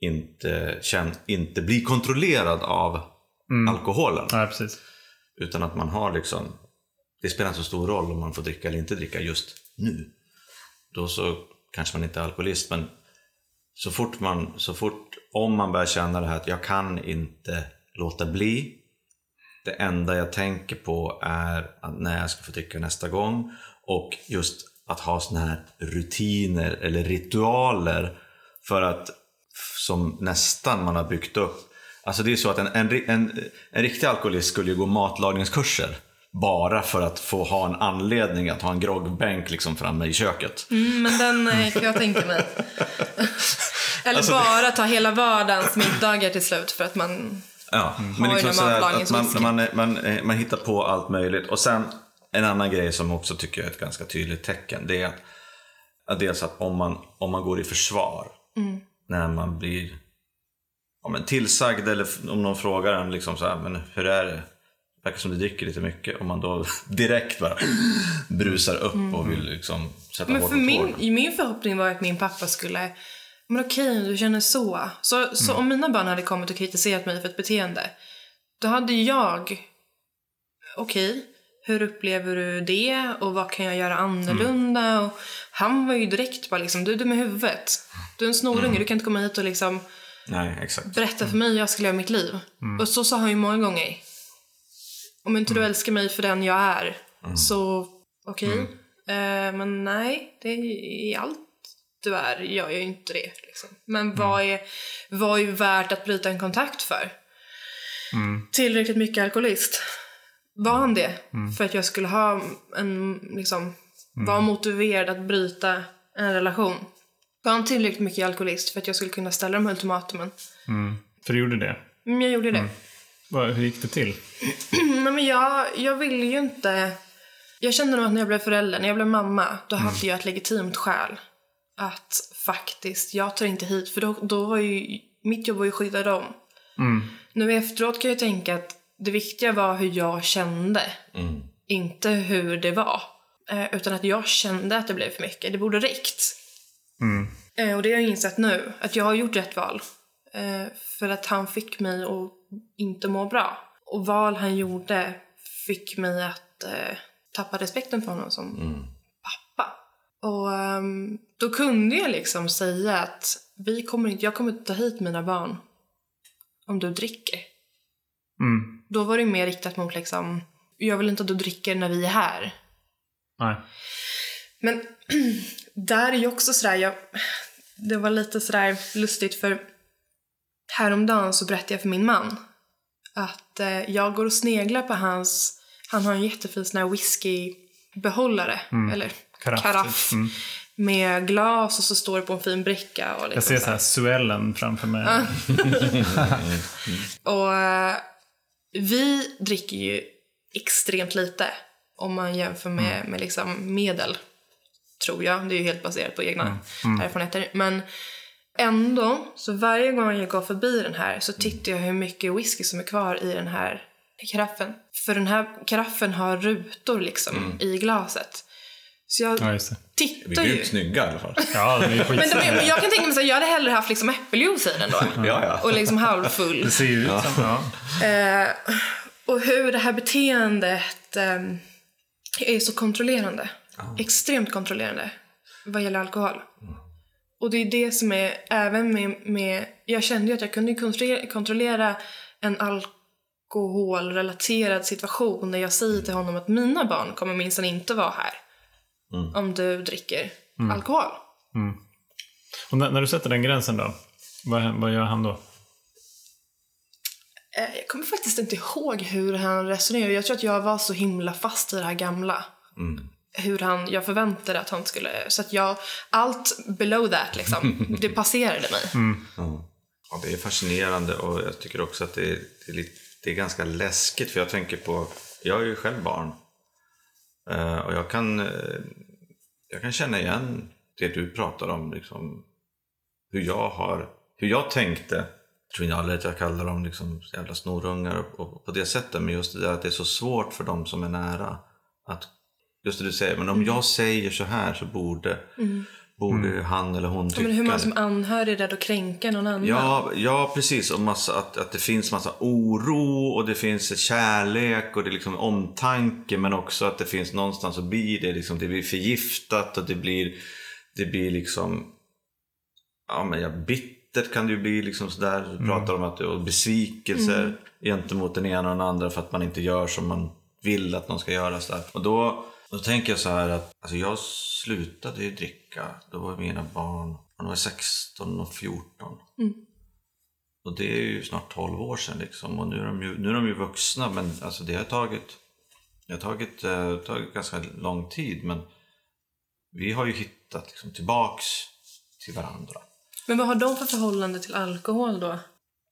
inte, känn, inte blir kontrollerad av alkoholen. Ja. Utan att man har liksom, det spelar inte så stor roll om man får dricka eller inte dricka just nu. Då så kanske man inte är alkoholist, men så fort man, så fort, om man börjar känna det här att jag kan inte låta bli. Det enda jag tänker på är att när jag ska få dricka nästa gång. Och just att ha såna här rutiner eller ritualer för att som nästan man har byggt upp. Alltså det är så att en, en, en, en riktig alkoholist skulle ju gå matlagningskurser. Bara för att få ha en anledning att ha en groggbänk liksom framme i köket. Mm, men den eh, kan jag tänka mig. Eller Alltså, bara ta hela vardagens middagar till slut för att man... Ja, Har men liksom sådär att man, man, man, eh, man hittar på allt möjligt. Och sen en annan grej som också tycker jag är ett ganska tydligt tecken. Det är att, att dels att om man, om man går i försvar när man blir ja, men tillsagd eller om någon frågar en liksom så här, men hur är det? Det verkar som du dricker lite mycket. Om man då direkt bara brusar upp och vill liksom sätta Men för min, min förhoppning var att min pappa skulle... Men okej, du känner så. Så, så om mina barn hade kommit och kritiserat mig för ett beteende, då hade jag... Okej, hur upplever du det? Och vad kan jag göra annorlunda? Och han var ju direkt bara liksom, du är dum i huvudet. Du är en snorunge, du kan inte komma hit och liksom Nej, berätta för mig hur jag ska leva mitt liv. Och så sa han ju många gånger. Om inte du älskar mig för den jag är, så okej. Eh, men nej, det är allt du är gör jag ju inte det. Liksom. Men vad, är, vad är värt att bryta en kontakt för? Tillräckligt mycket alkoholist. Var han det? För att jag skulle ha en, liksom, vara motiverad att bryta en relation? Var han tillräckligt mycket alkoholist för att jag skulle kunna ställa de här ultimatumen? För du gjorde det. Mm, jag gjorde det. Vad- Hur gick det till? Nej, men jag, jag ville ju inte... Jag kände nog att när jag blev förälder, när jag blev mamma, då hade jag ett legitimt skäl. Att faktiskt, jag tar inte hit, för då, då var ju... Mitt jobb var ju att skydda dem. Nu efteråt kan jag tänka att det viktiga var hur jag kände. Inte hur det var. Eh, utan att jag kände att det blev för mycket. Det borde räckt. Eh, och det har jag insett nu, att jag har gjort rätt val. Eh, för att han fick mig att inte må bra. Och val han gjorde fick mig att eh, tappa respekten för honom som pappa. Och ehm, då kunde jag liksom säga att vi kommer inte, jag kommer inte ta hit mina barn om du dricker. Mm. Då var det mer riktat mot liksom, jag vill inte att du dricker när vi är här. Nej. Men där är ju också sådär, jag, det var lite sådär lustigt för häromdagen så berättade jag för min man att eh, jag går och sneglar på hans, han har en jättefin sån här whiskybehållare, eller Karaff, karaff, typ. Mm. med glas och så står det på en fin bricka. Och Jag liksom ser så så här suellen framför mig. Och eh, vi dricker ju extremt lite om man jämför med, med liksom medel, tror jag. Det är ju helt baserat på egna erfarenheter. Men ändå, så varje gång jag går förbi den här så tittar jag hur mycket whisky som är kvar i den här karaffen. För den här karaffen har rutor liksom i glaset. Så jag Ja, just det. Vi tittar är ju. snygga i alla fall. Ja, det är Men, de, men jag kan tänka mig här, jag hade hellre haft liksom äppeljuice i den då. Ja, ja. Och liksom halvfull. Det ser ju ut som... Ja. Eh, och hur det här beteendet eh, är så kontrollerande. Extremt kontrollerande vad gäller alkohol. Och det är det som är, även med, med jag kände ju att jag kunde kontrollera, en alkoholrelaterad situation när jag säger till honom att mina barn kommer minsann inte vara här. om du dricker alkohol. Och när, när du sätter den gränsen då? Vad, vad gör han då? Eh, Jag kommer faktiskt inte ihåg hur han resonerade. Jag tror att jag var så himla fast i det här gamla. Hur han, jag förväntade att han skulle... Så att jag, allt below that liksom, det passerade mig. Ja, det är fascinerande och jag tycker också att det är, det är, lite, det är ganska läskigt för jag tänker på, jag är ju själv barn. Eh, och jag kan, eh, jag kan känna igen det du pratar om, liksom, hur jag har, hur jag tänkte. Tror inte aldrig att jag kallar dem liksom jävla snorungar och, och på det sättet, men just det där att det är så svårt för dem som är nära att, just det du säger, men om jag säger så här så borde, borde han eller hon tycka Men hur man som anhörig är rädd att kränka någon annan. Ja, ja precis. Och massa, att, att det finns massa oro och det finns kärlek och det är liksom omtanke men också att det finns någonstans så blir det liksom, det blir förgiftat och det blir, det blir liksom, ja men ja, bittert kan det ju bli liksom sådär. Du pratar om att det och besvikelser gentemot den ena och den andra för att man inte gör som man vill att de ska göra. Så där. Och då, då tänker jag så här att alltså jag slutade ju dricka, då var mina barn, de var 16 och 14. Och det är ju snart 12 år sedan liksom. Och nu är de ju, nu är de ju vuxna men alltså det har tagit, det har tagit, eh, tagit ganska lång tid men vi har ju hittat liksom tillbaks till varandra. Men vad har de för förhållande till alkohol då?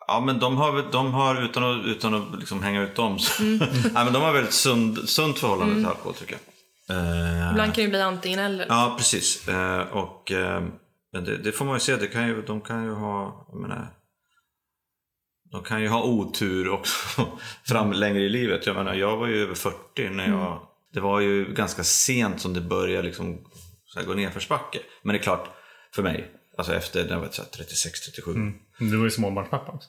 Ja men de har, de har utan att, utan att liksom hänga ut dem, så, Nej, men de har väldigt sund, sunt förhållande till alkohol tycker jag. Eh, Ibland kan det bli antingen eller. Ja, precis. Eh, och, eh, men det, det får man ju se. Det kan ju, de kan ju ha, jag menar, de kan ju ha otur också fram längre i livet. Jag menar, jag var ju över 40 när jag, det var ju ganska sent som det började liksom, så här, gå nerförsbacke. Men det är klart, för mig, alltså efter när jag var 36-37. Du var ju småbarnspappa också.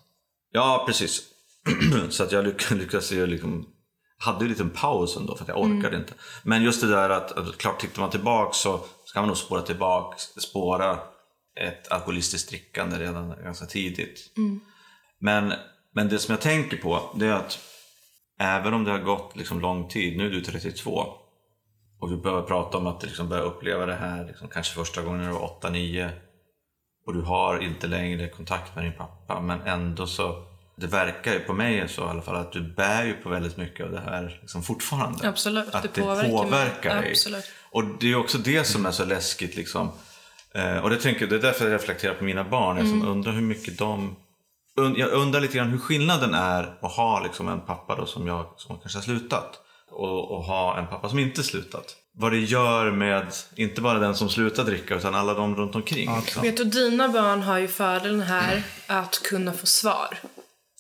Ja, precis. så att jag lyck- lyckades ju liksom hade ju en liten paus ändå för att jag orkade inte. Men just det där att, klart tittar man tillbaka så ska man nog spåra tillbaka, spåra ett alkoholistiskt drickande redan ganska tidigt. Men, men det som jag tänker på det är att även om det har gått liksom lång tid, nu är du 32 och vi börjar prata om att liksom börja uppleva det här liksom, kanske första gången när du var 8-9 och du har inte längre kontakt med din pappa men ändå så det verkar ju på mig så i alla fall att du bär ju på väldigt mycket av det här liksom fortfarande. Absolut, Att det det påverkar påverkar, dig. Absolut. Och det är också det som är så läskigt liksom. Eh, och det, tänker, det är därför jag reflekterar på mina barn. Jag Mm. undrar hur mycket de... Und, jag undrar lite grann hur skillnaden är att ha liksom en pappa då som jag som kanske har slutat. Och, och ha en pappa som inte slutat. Vad det gör med, inte bara den som slutar dricka utan alla de runt omkring. liksom. Vet du, dina barn har ju fördelen här att kunna få svar.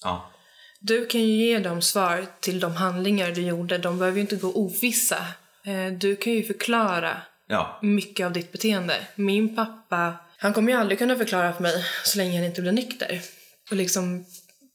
Ja. Du kan ju ge dem svar till de handlingar du gjorde. De behöver ju inte gå ovissa. Eh, Du kan ju förklara ja. mycket av ditt beteende. Min pappa, han kommer ju aldrig kunna förklara för mig så länge han inte blir nykter. Och liksom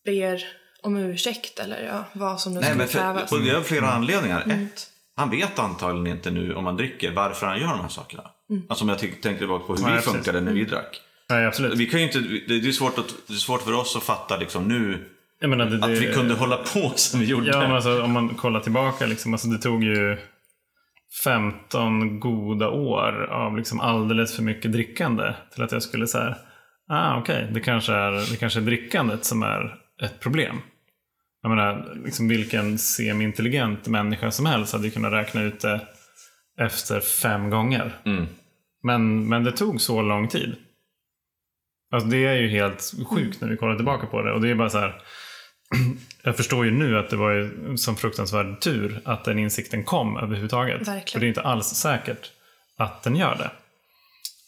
ber om ursäkt eller ja, vad som nu Nej, skulle krävas. och det är flera anledningar. Ett, han vet antagligen inte nu om man dricker varför han gör de här sakerna. Alltså om jag tänker tänker tillbaka på hur Nej, vi funkade när vi drack. Nej, absolut. Vi kan ju inte, det är svårt, att, det är svårt för oss att fatta liksom nu menar, det, att vi kunde hålla på som vi gjorde. Ja, alltså, om man kollar tillbaka, liksom, alltså, det tog ju 15 goda år av liksom alldeles för mycket drickande till att jag skulle säga, ah okej, det, kanske är, det kanske är drickandet som är ett problem. Jag menar, liksom vilken semi-intelligent människa som helst hade ju kunnat räkna ut det efter fem gånger. Mm. Men, men det tog så lång tid. Alltså det är ju helt sjukt när vi kollar tillbaka på det. Och det är bara så här. Jag förstår ju nu att det var ju som fruktansvärd tur att den insikten kom överhuvudtaget. Verkligen. För det är inte alls säkert att den gör det.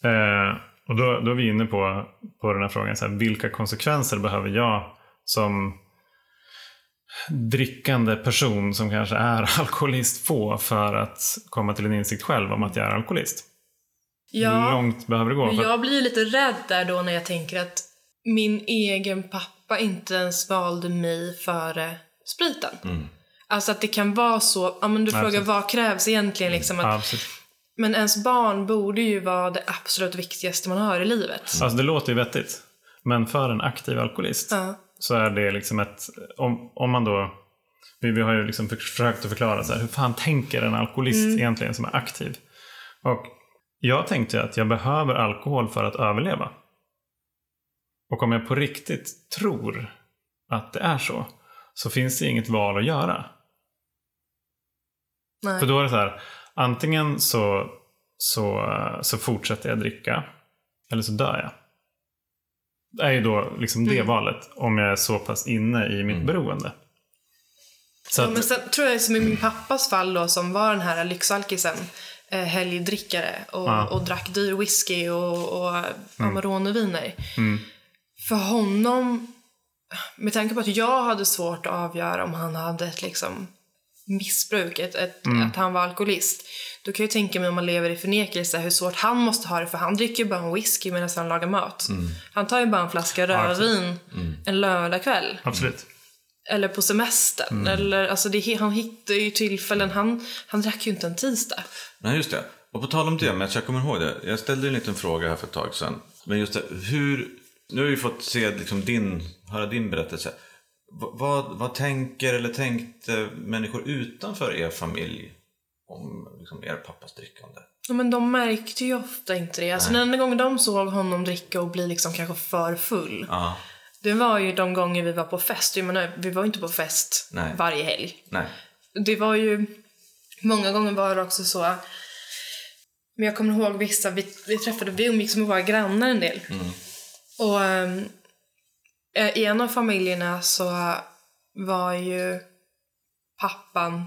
Eh, och då, då är vi inne på, på den här frågan, så här, vilka konsekvenser behöver jag som drickande person som kanske är alkoholist få för att komma till en insikt själv om att jag är alkoholist? Hur Ja, långt behöver det gå? För jag blir lite rädd där då när jag tänker att min egen pappa inte ens valde mig före spriten. Mm. Alltså att det kan vara så, ja men du frågar precis. vad krävs egentligen liksom att, precis. men ens barn borde ju vara det absolut viktigaste man har i livet. Alltså det låter ju vettigt. Men för en aktiv alkoholist Ja. så är det liksom ett... Om, om man då... Vi, vi har ju liksom för- försökt att förklara så här, hur fan tänker en alkoholist Mm. egentligen som är aktiv? Och jag tänkte att jag behöver alkohol för att överleva. Och om jag på riktigt tror att det är så, så finns det inget val att göra. Nej. För då är det så här, antingen så, så, så fortsätter jag dricka, eller så dör jag. Det är ju då liksom det Mm. valet, om jag är så pass inne i mitt beroende. Så Ja, att, men sen tror jag som i min pappas fall då som var den här lyxalkisen, eh, helgdrickare och, Ja. och drack dyr whisky och, och Amarone-viner. Mm. För honom, med tanke på att jag hade svårt att avgöra om han hade ett liksom missbruk, ett, ett, Mm. att han var alkoholist. Då kan jag tänka mig om man lever i förnekelse hur svårt han måste ha det för han dricker ju bara en whisky medan han lagar mat. Han tar ju bara en flaska rödvin en lördagkväll. absolut. Eller på semestern. Mm. Eller, alltså det, han hittar ju tillfällen. Han, han drack ju inte en tisdag. Nej, just det. Och på tal om det, men jag kommer ihåg det. Jag ställde en liten fråga här för ett tag sedan. Men just det, hur... Nu har vi fått se liksom din, höra din berättelse. V- vad, vad tänker eller tänkte människor utanför er familj om liksom, er pappas drickande? Ja, men de märkte ju ofta inte det. Alltså, den enda gången de såg honom dricka och bli liksom kanske för full. Ja, Det var ju de gånger vi var på fest. Jag menar, vi var ju inte på fest Nej. varje helg. nej. Det var ju... Många gånger var det också så... Men jag kommer ihåg vissa, vi, vi träffade, vi umgicks med våra grannar en del. Och ehm, eh, i en av familjerna så var ju pappan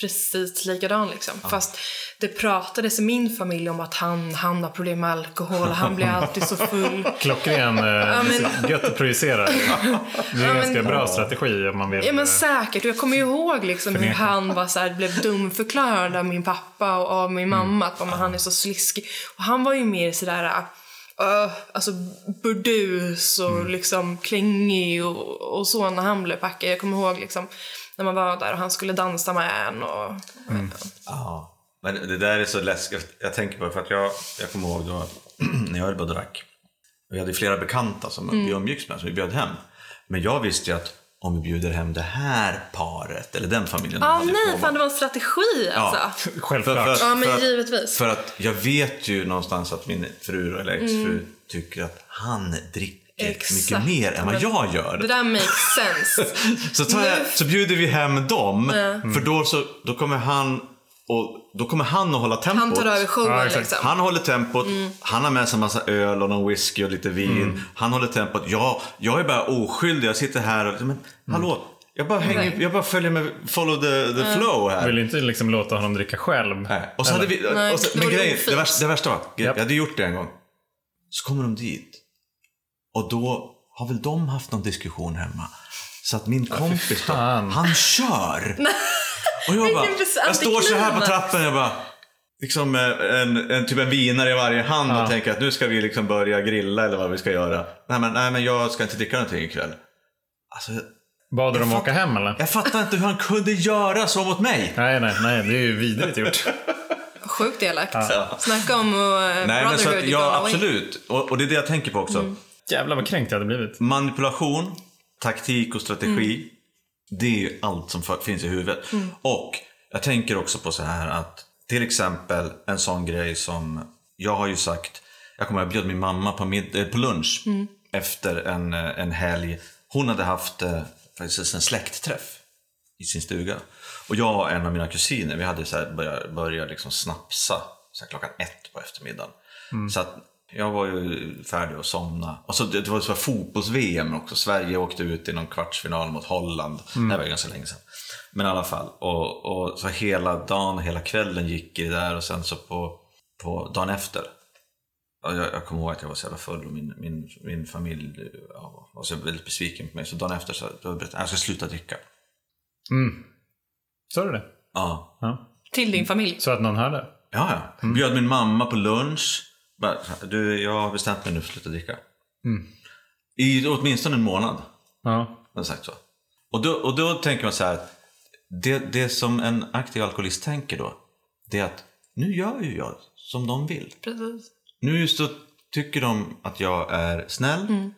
precis likadan liksom. Fast det pratades i min familj om att han, han har problem med alkohol och han blir alltid så full. Klockren, eh, men- gött att projicera. Det är en Ja, ganska men- bra strategi om man vill. Ja men eh, säkert, och jag kommer ju ihåg liksom hur han var så här, blev dumförklarad av min pappa och av min mamma att han är så sliskig. Och han var ju mer sådär, uh, alltså burdus och liksom klängig och, och så när han blev packad. Jag kommer ihåg liksom när man var där och han skulle dansa med en och... Ja. Men det där är så läskigt. Jag tänker på det för att jag, jag kommer ihåg då när jag höll på och drack. Vi hade flera bekanta som vi umgicks med som vi bjöd hem. Men jag visste ju att om vi bjuder hem det här paret eller den familjen. de Ah, nej, fan det var en strategi alltså. Självklart. Ja, men för, att, givetvis. för att jag vet ju någonstans att min fru eller exfru tycker att han dricker Exakt. mycket mer än vad Men jag gör. Det där makes sense. Så, tar jag, Nu- så bjuder vi hem dem, för då, så, då kommer han och då kommer han att hålla tempot. Han tar över showen Ja, liksom. Han håller tempot, han har med sig en massa öl och någon whisky och lite vin. Han håller tempot. Jag, jag är bara oskyldig, jag sitter här och men hallå, jag bara, hänger, Nej. jag bara följer med, follow the, the flow här. Vill inte liksom låta honom dricka själv. Nej. Och så hade vi, Nej, och så, men grejen, det, värsta, det värsta var, jag Japp. hade gjort det en gång. Så kommer de dit. Och då har väl de haft någon diskussion hemma. Så att min kompis då, han kör. Och jag bara, jag står så här på och jag bara, liksom eh, en, en, typ en vinare i varje hand och Ja. tänker att nu ska vi liksom börja grilla eller vad vi ska göra. Nej men, nej, men jag ska inte dricka någonting ikväll. Alltså, Bad du dem åka hem eller? jag fattar inte hur han kunde göra så mot mig. Nej, nej, nej. Det är ju vidrigt gjort. Sjukt elakt. Snacka om uh, Nej men så att, ja absolut. Och, och det är det jag tänker på också. Jävlar vad kränkt jag hade blivit. Manipulation, taktik och strategi. Det är ju allt som för- finns i huvudet. Och jag tänker också på så här att till exempel en sån grej som jag har ju sagt. Jag kommer jag bjöd min mamma på, mid- eh, på lunch efter en, eh, en helg. Hon hade haft eh, faktiskt en släktträff i sin stuga. Och jag och en av mina kusiner, vi hade så här börjat, börjat liksom snapsa så klockan ett på eftermiddagen. Så att jag var ju färdig att somna. Och så, det det var så fotbolls-VM också. Sverige åkte ut i någon kvartsfinal mot Holland. Det här var ju ganska länge sedan. Men i alla fall. Och, och så hela dagen, hela kvällen gick i det där och sen så på, på dagen efter. ja, Jag, jag kommer ihåg att jag var så jävla full och min, min, min familj ja, var så väldigt besviken på mig. Så dagen efter så då berättade jag att jag ska sluta dricka. Mm. Sa du det? Ja. Ja. Till din familj. Så att någon hörde? Ja, ja. Bjöd min mamma på lunch. Bara, du, jag har bestämt mig nu för att sluta dricka. I åtminstone en månad. Ja. Har jag sagt så. Och då, och då tänker man så här. att Det, det som en aktiv alkoholist tänker då. Det är att nu gör ju jag som de vill. Precis. Nu så tycker de att jag är snäll.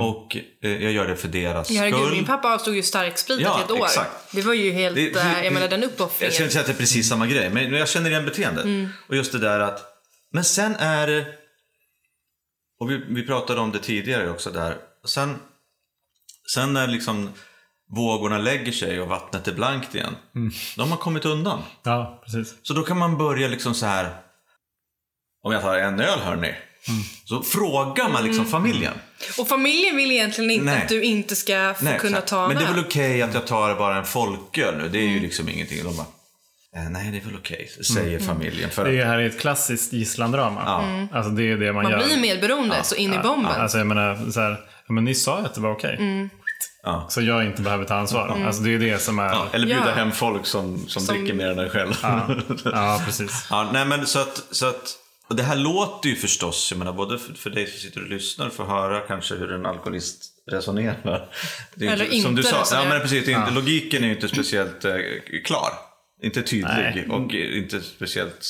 Och eh, jag gör det för deras Ja, herregud, skull. min pappa avstod ju starkspritet Ja, i ett år. exakt. Det var ju helt, Det- eh, jag menar den uppoffringen. Jag ska inte säga att det är precis samma grej, men jag känner igen beteendet. Mm. Och just det där att, men sen är det, och vi, vi pratade om det tidigare också där, sen, sen när liksom vågorna lägger sig och vattnet är blankt igen, Mm. då har man kommit undan. Ja, precis. Så då kan man börja liksom så här, om jag tar en öl hörni, Mm. så frågar man liksom familjen. Och familjen vill egentligen inte Nej. att du inte ska få Nej, kunna exakt. ta en Men det är väl okej att jag tar bara en folköl nu, det är Mm. ju liksom ingenting. De bara, nej det är väl okej, säger Mm. familjen. För Det här är ett klassiskt gisslandrama. Alltså det är det man, Man gör. blir medberoende så in i bomben. Alltså jag menar, så här, ja, men ni sa ju att det var okej. Mm. Ja. Så jag inte behöver ta ansvar. Alltså det är det som är... Ja, Ja, eller bjuda Ja. hem folk som, som, Som- dricker mer än en själv. precis. Ja, nej men så att, så att, och det här låter ju förstås, jag menar både för, för dig som sitter och lyssnar för att höra kanske hur en alkoholist resonerar. Det är Eller Som inte du sa, resonerar. ja, men precis, det är inte, logiken är ju inte speciellt eh, klar. Inte tydlig Nej. och inte speciellt...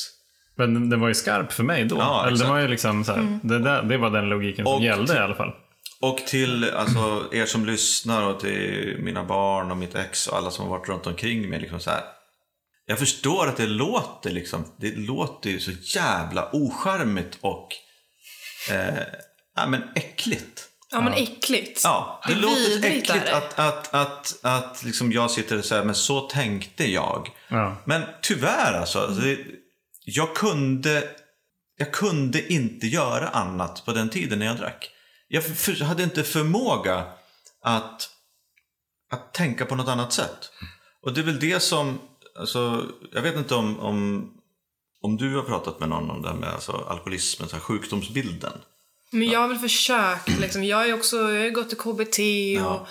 Men den- var ju skarp för mig då. Ja, Eller det var ju liksom så här, det, där, det var den logiken som Och- gällde i alla fall. Och till alltså, er som lyssnar och till mina barn och mitt ex och alla som har varit runt omkring mig. Liksom så här. Jag förstår att det låter liksom, det låter ju så jävla ocharmigt och eh, ja, men äckligt. Ja, men äckligt. Ja, det, Det är låter äckligt att, att, att, att liksom jag sitter och säger men så tänkte jag. Ja. Men tyvärr alltså, det, jag, kunde, jag kunde inte göra annat på den tiden när jag drack. Jag för, hade inte förmåga att, att tänka på något annat sätt. Och det är väl det som, alltså, jag vet inte om, om, om du har pratat med någon om det här med alltså, alkoholismen, så här, sjukdomsbilden. Men jag har väl försökt liksom. Jag har ju också jag har gått till KBT och...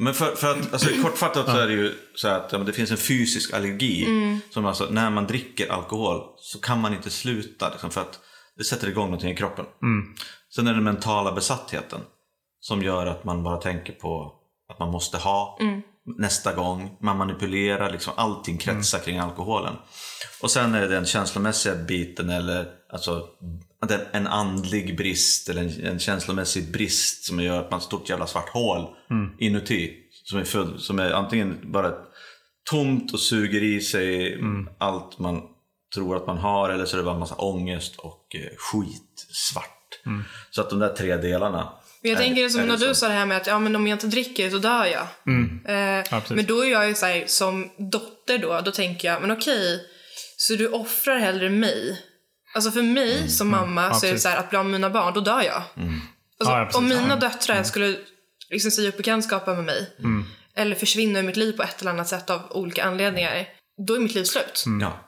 Men för, för att, alltså, kortfattat så är det ju så här att ja, det finns en fysisk allergi. Som alltså, när man dricker alkohol så kan man inte sluta. Liksom, för att det sätter igång någonting i kroppen. Sen är det den mentala besattheten. Som gör att man bara tänker på att man måste ha nästa gång. Man manipulerar, liksom, allting kretsar kring alkoholen. Och sen är det den känslomässiga biten eller alltså, den- en andlig brist eller en, en känslomässig brist som gör att man har ett stort jävla svart hål inuti. Som är, full, som är antingen bara tomt och suger i sig allt man tror att man har eller så är det bara en massa ångest och eh, skit svart. Så att de där tre delarna. Men jag är- tänker som är när det du så. sa det här med att ja, men om jag inte dricker så dör jag. Eh, Ja, precis. men då är jag ju så här, som dotter då, då tänker jag, men okej, så du offrar hellre mig. Alltså för mig som mamma Ja, så är det så här, att bli av med mina barn, då dör jag. Alltså, Ja, ja, om mina Ja. döttrar skulle liksom säga upp bekantskapen med mig, eller försvinna ur mitt liv på ett eller annat sätt av olika anledningar, då är mitt liv slut. Ja.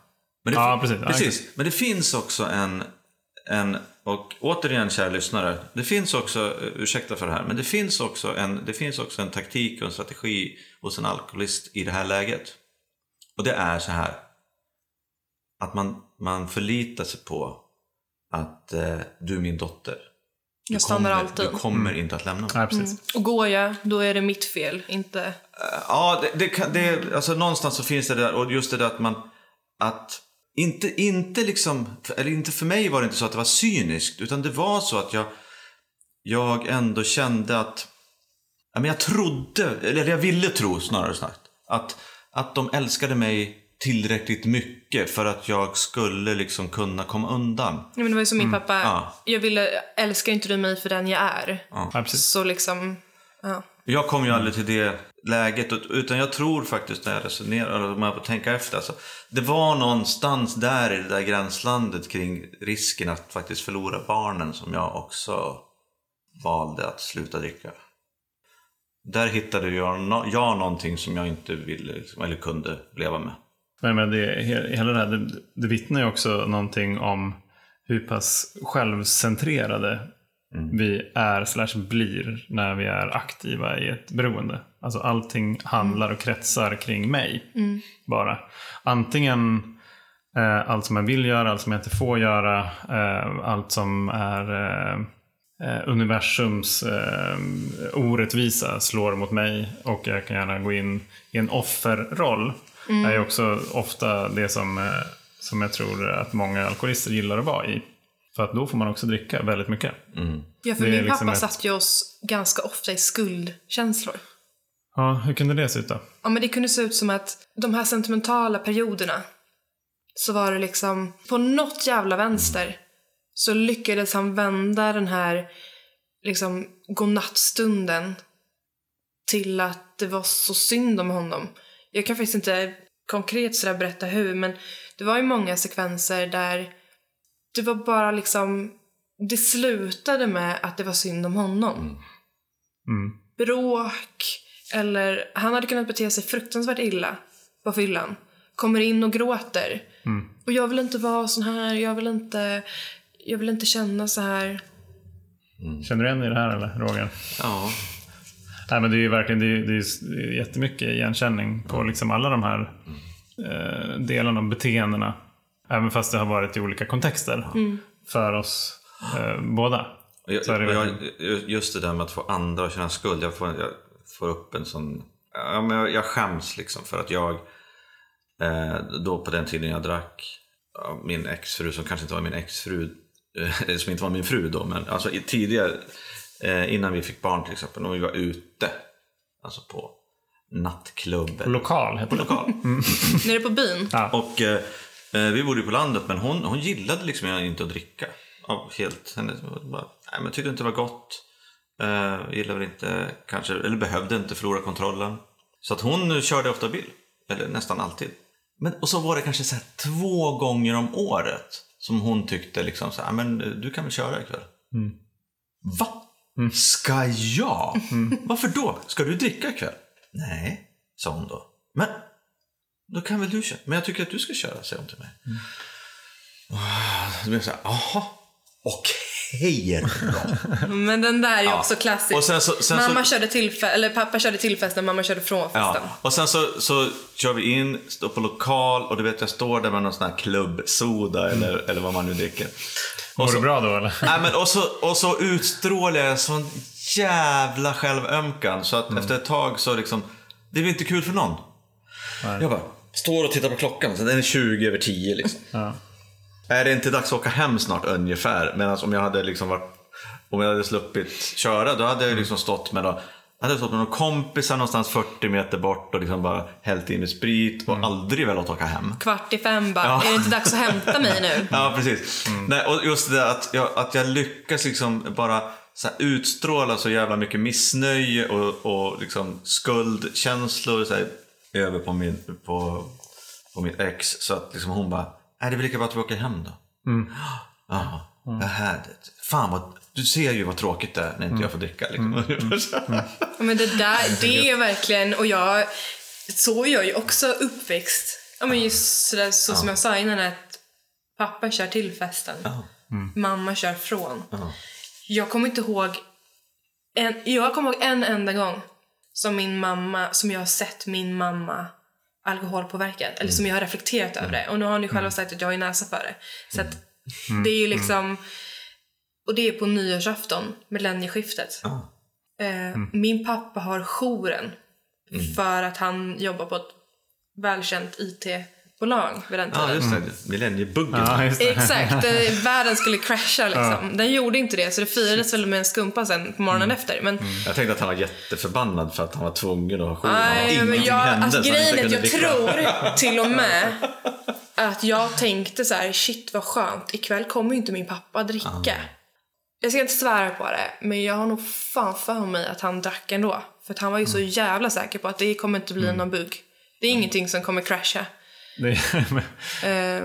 Men det, Ja, precis. Ja, precis. Men det finns också en, en, och återigen kära lyssnare, det finns också, eh, ursäkta för det här, men det finns också en, det finns också en taktik och en strategi hos en alkoholist i det här läget. Och det är så här, att man, man förlitar sig på att eh, du är min dotter. Du Jag stannar kommer, alltid. Du kommer inte att lämna mig. Ja, precis. Och går jag, då är det mitt fel, inte... Ja, det, det, kan- det, alltså någonstans så finns det där, och just det där att man, att inte, inte liksom, eller inte för mig var det inte så att det var cyniskt, utan det var så att jag, jag ändå kände att, ja men jag trodde, eller jag ville tro snarare sagt, att, att de älskade mig tillräckligt mycket för att jag skulle liksom kunna komma undan. Ja, men det var ju som min pappa, Ja. jag ville, älskar inte du mig för den jag är? Ja, precis. Så liksom, ja. Jag kom ju aldrig till det läget, ut- utan jag tror faktiskt när jag resonerar, om jag får tänka efter, alltså, det var någonstans där i det där gränslandet kring risken att faktiskt förlora barnen som jag också valde att sluta dricka. Där hittade jag, jag någonting som jag inte ville eller kunde leva med. Men, men det, he- hela det här det, det vittnar ju också någonting om hur pass självcentrerade vi är slash blir när vi är aktiva i ett beroende. Alltså allting handlar och kretsar kring mig. Bara. Antingen eh, allt som jag vill göra, allt som jag inte får göra, eh, allt som är eh, eh, universums eh, orättvisa slår mot mig och jag kan gärna gå in i en offerroll. Det är också ofta det som, eh, som jag tror att många alkoholister gillar att vara i. För att då får man också dricka väldigt mycket. Ja, för Det min liksom pappa ett- satte ju oss ganska ofta i skuldkänslor. Ja, hur kunde det se ut då? Ja, men det kunde se ut som att de här sentimentala perioderna så var det liksom på något jävla vänster så lyckades han vända den här liksom godnattstunden till att det var så synd om honom. Jag kan faktiskt inte konkret sådär berätta hur, men det var ju många sekvenser där det var bara liksom, det slutade med att det var synd om honom. Mm. Bråk, eller han hade kunnat bete sig fruktansvärt illa på fyllan. Kommer in och gråter. Och jag vill inte vara sån här, jag vill inte, jag vill inte känna så här. Känner du igen i det här eller Roger? Ja. Nej, men det är ju verkligen det är, det är, jättemycket igenkänning på liksom alla de här eh, delarna av beteendena. Även fast det har varit i olika kontexter för oss eh, båda. Och Jag, och jag, just det där med att få andra att känna skuld. Jag får, jag får upp en sån... Ja, men jag, jag skäms liksom för att jag, eh, då på den tiden jag drack, min exfru som kanske inte var min exfru, eh, som inte var min fru då, men alltså tidigare, eh, innan vi fick barn till exempel, när vi var ute, alltså på nattklubb. eller- Lokal heter på det. lokal. Nere på byn. Och eh, eh, vi bodde ju på landet men hon, hon gillade liksom inte att dricka. Av helt, henne, bara, nej, men tyckte inte det var gott. Eh, gillade väl inte kanske, eller behövde inte förlora kontrollen. Så att hon körde ofta bil. Eller nästan alltid. Men, och så var det kanske så här två gånger om året som hon tyckte liksom så här, men du kan väl köra ikväll? Va? Ska jag? Varför då? Ska du dricka ikväll? Nej, sa hon då. Men då kan väl du köra? Men jag tycker att du ska köra, säger hon till mig. Ah, Då blir jag så här, jaha, okej då. Men den där är ju också klassisk. Och sen så- sen mamma så- körde till eller pappa körde till festen, mamma körde från festen. Ja. Och sen så, så kör vi in, står på lokal och du vet jag står där med någon sån här klubbsoda eller, eller vad man nu dricker. Mår Och du så, bra då eller? nej, men, och, så, och så utstrålar jag sån jävla självömkan så att efter ett tag så liksom, det blir inte kul för någon. Nej. Jag bara står och tittar på klockan, så den är 20 över 10 liksom. Ja. Är det inte dags att åka hem snart ungefär? Medan om jag hade liksom varit, om jag hade sluppit köra, då hade jag liksom stått med, då, hade jag stått med några kompisar någonstans 40 meter bort och liksom bara hällt i mig sprit och aldrig velat åka hem. Kvart i fem bara, Ja. är det inte dags att hämta mig nu? Ja, precis. Nej, och just det där att jag, att jag lyckas liksom bara så här utstråla så jävla mycket missnöje och, och liksom skuldkänslor så här, över på, min, på, på mitt ex. Så att liksom hon bara, är det väl lika bra att vi åker hem då? Ja, vad härligt. Fan vad, du ser ju vad tråkigt det är när inte jag får dricka. Liksom. Ja, Men det där, det är verkligen, och jag, så är jag ju också uppväxt. Ja men just sådär, så som jag sa innan att pappa kör till festen, Ja. mamma kör från. Ja. Jag kommer inte ihåg, en, jag kommer ihåg en enda gång som min mamma, som jag har sett min mamma alkoholpåverkad. Eller som jag har reflekterat över det. Och nu har ni själva sagt att jag har näsa för det. Så att det är ju liksom, och det är på nyårsafton, millennieskiftet. Ja. Eh, Min pappa har jouren för att han jobbar på ett välkänt IT-bolag vid den tiden. ja, just det. Millenniebuggen. Ja, just det. Exakt, eh, världen skulle crasha liksom. Den gjorde inte det, så det firades väl med en skumpa sen på morgonen efter. Men Jag tänkte att han var jätteförbannad för att han var tvungen att ha jour. Nej, men Ingenting jag, hände alltså, grejen är att jag tror till och med att jag tänkte så här: shit vad skönt, ikväll kommer ju inte min pappa dricka. Jag ska inte svära på det, men jag har nog fan för mig att han drack ändå. För att han var ju så jävla säker på att det kommer inte bli någon bugg. Det är ingenting som kommer crasha. Det, Eh,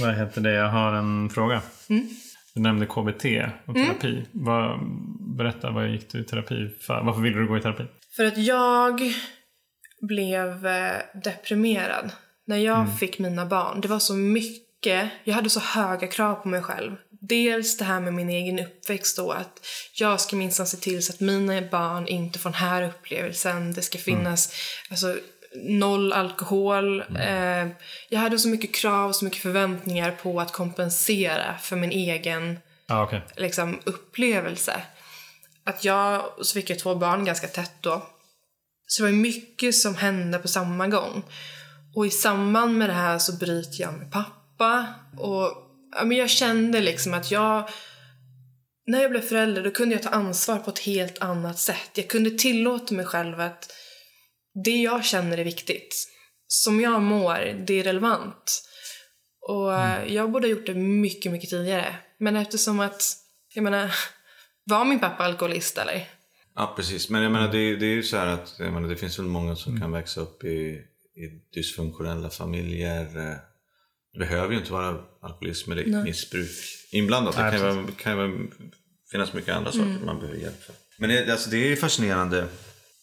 vad heter det? Jag har en fråga. Du nämnde KBT och terapi. Vad, berätta, vad gick du i terapi för? Varför ville du gå i terapi? För att jag blev eh, deprimerad när jag fick mina barn. Det var så mycket, jag hade så höga krav på mig själv. Dels det här med min egen uppväxt då, att jag ska minsann se till så att mina barn inte får den här upplevelsen. Det ska finnas alltså, noll alkohol. Eh, jag hade så mycket krav, så mycket förväntningar på att kompensera för min egen Ja, okej. liksom, upplevelse. Att jag, så fick jag två barn ganska tätt då. Så det var mycket som hände på samma gång. Och i samband med det här så bryter jag med pappa. Och ja, men jag kände liksom att jag... När jag blev förälder då kunde jag ta ansvar på ett helt annat sätt. Jag kunde tillåta mig själv att det jag känner är viktigt. Som jag mår, det är relevant. Och mm. jag borde ha gjort det mycket, mycket tidigare. Men eftersom att, jag menar, var min pappa alkoholist eller? Ja, precis. Men jag menar, det, det är ju så här att jag menar, det finns väl många som mm. kan växa upp i, i dysfunktionella familjer. Det behöver ju inte vara alkoholism eller Nej. missbruk inblandat. Det kan ju, kan ju finnas mycket andra saker mm. man behöver hjälp för. Men det, alltså, det är fascinerande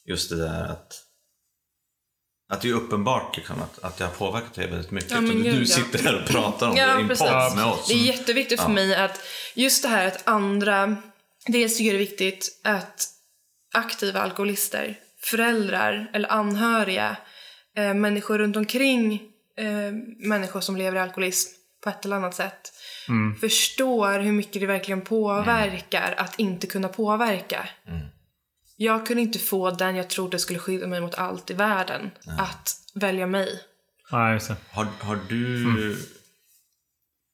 just det där att att det är uppenbart liksom, att, att det har påverkat dig väldigt mycket. Ja, du, du sitter här och pratar om ja, det i en podd med oss. Det är jätteviktigt ja. för mig att just det här att andra... Dels tycker jag det är viktigt att aktiva alkoholister, föräldrar eller anhöriga, eh, människor runt omkring eh, människor som lever i alkoholism på ett eller annat sätt mm. förstår hur mycket det verkligen påverkar mm. att inte kunna påverka. Mm. Jag kunde inte få den jag trodde skulle skydda mig mot allt i världen att välja mig. Ja, just har, har du mm.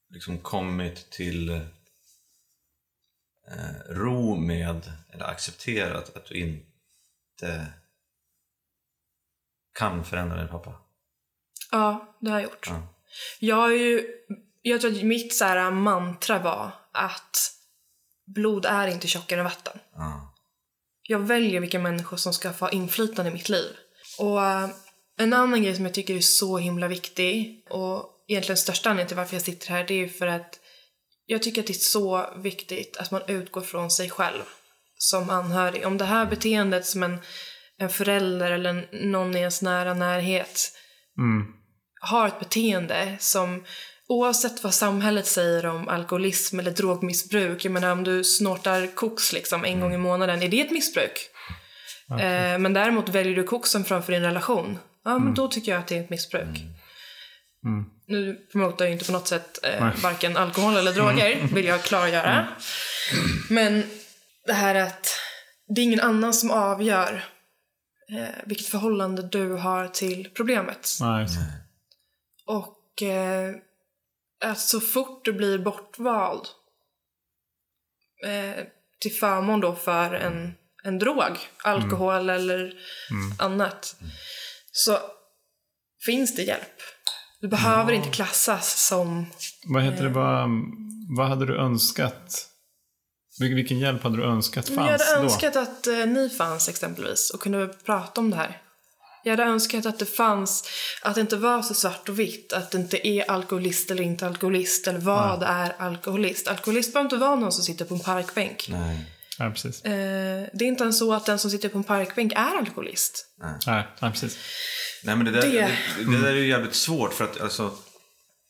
liksom kommit till eh, ro med, eller accepterat att du inte kan förändra din pappa? Ja, det har jag gjort. Ja. Jag har ju, jag tror att mitt så här mantra var att blod är inte tjockare än vatten. Ja. Jag väljer vilka människor som ska få inflytande i mitt liv. Och uh, en annan grej som jag tycker är så himla viktig och egentligen största anledningen till varför jag sitter här det är för att jag tycker att det är så viktigt att man utgår från sig själv som anhörig. Om det här beteendet som en, en förälder eller någon i ens nära närhet mm. Har ett beteende som oavsett vad samhället säger om alkoholism eller drogmissbruk, jag menar om du snortar koks liksom en gång i månaden, är det ett missbruk? Okay. Eh, men däremot väljer du koksen framför din relation, ja men mm. då tycker jag att det är ett missbruk. Mm. Mm. Nu promotar jag inte på något sätt eh, varken alkohol eller droger, mm. vill jag klargöra. Mm. Men det här att det är ingen annan som avgör eh, vilket förhållande du har till problemet. Nej. Och eh, att så fort du blir bortvald eh, till förmån då för en, en drog, alkohol mm. eller mm. annat, så finns det hjälp. Du behöver ja. inte klassas som... Vad heter det, vad, vad hade du önskat? Vilken hjälp hade du önskat fanns då? Jag hade önskat då? att eh, ni fanns exempelvis och kunde prata om det här. Jag hade önskat att det fanns, att det inte var så svart och vitt. Att det inte är alkoholist eller inte alkoholist. Eller vad ja. är alkoholist? Alkoholist behöver inte vara någon som sitter på en parkbänk. Nej. Ja, precis. Eh, det är inte ens så att den som sitter på en parkbänk är alkoholist. Nej, Nej ja, precis. Nej, men det där, det... Det, det där är ju jävligt svårt för att alltså,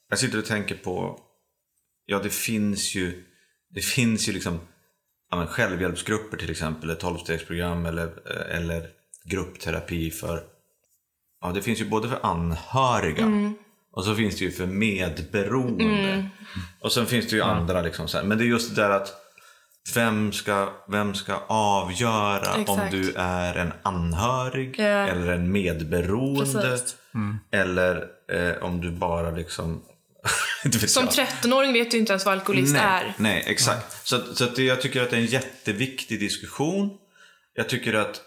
jag sitter och tänker på, ja det finns ju, det finns ju liksom ja, men självhjälpsgrupper till exempel, ett tolvstegsprogram eller, eller gruppterapi för Ja, det finns ju både för anhöriga mm. och så finns det ju för medberoende. Mm. Och sen finns det ju andra liksom så här. Men det är just det där att vem ska, vem ska avgöra Exakt. om du är en anhörig yeah. eller en medberoende? Mm. Eller eh, om du bara liksom Som 13-åring vet du inte ens vad alkoholist nej, är. Nej, exakt. Så, så det, jag tycker att det är en jätteviktig diskussion. Jag tycker att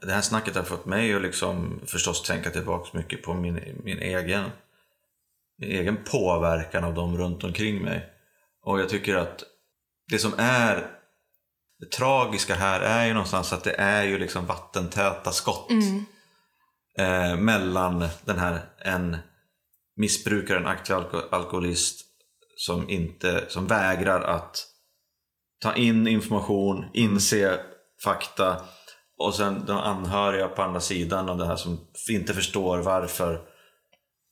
det här snacket har fått mig att liksom förstås tänka tillbaka mycket på min, min, egen, min egen påverkan av dem runt omkring mig. Och jag tycker att det som är det tragiska här är ju någonstans att det är ju liksom vattentäta skott mm. eh, mellan den här en missbrukare, en aktiv alko alkoholist som, inte, som vägrar att ta in information, inse fakta och sen de anhöriga på andra sidan av det här som inte förstår varför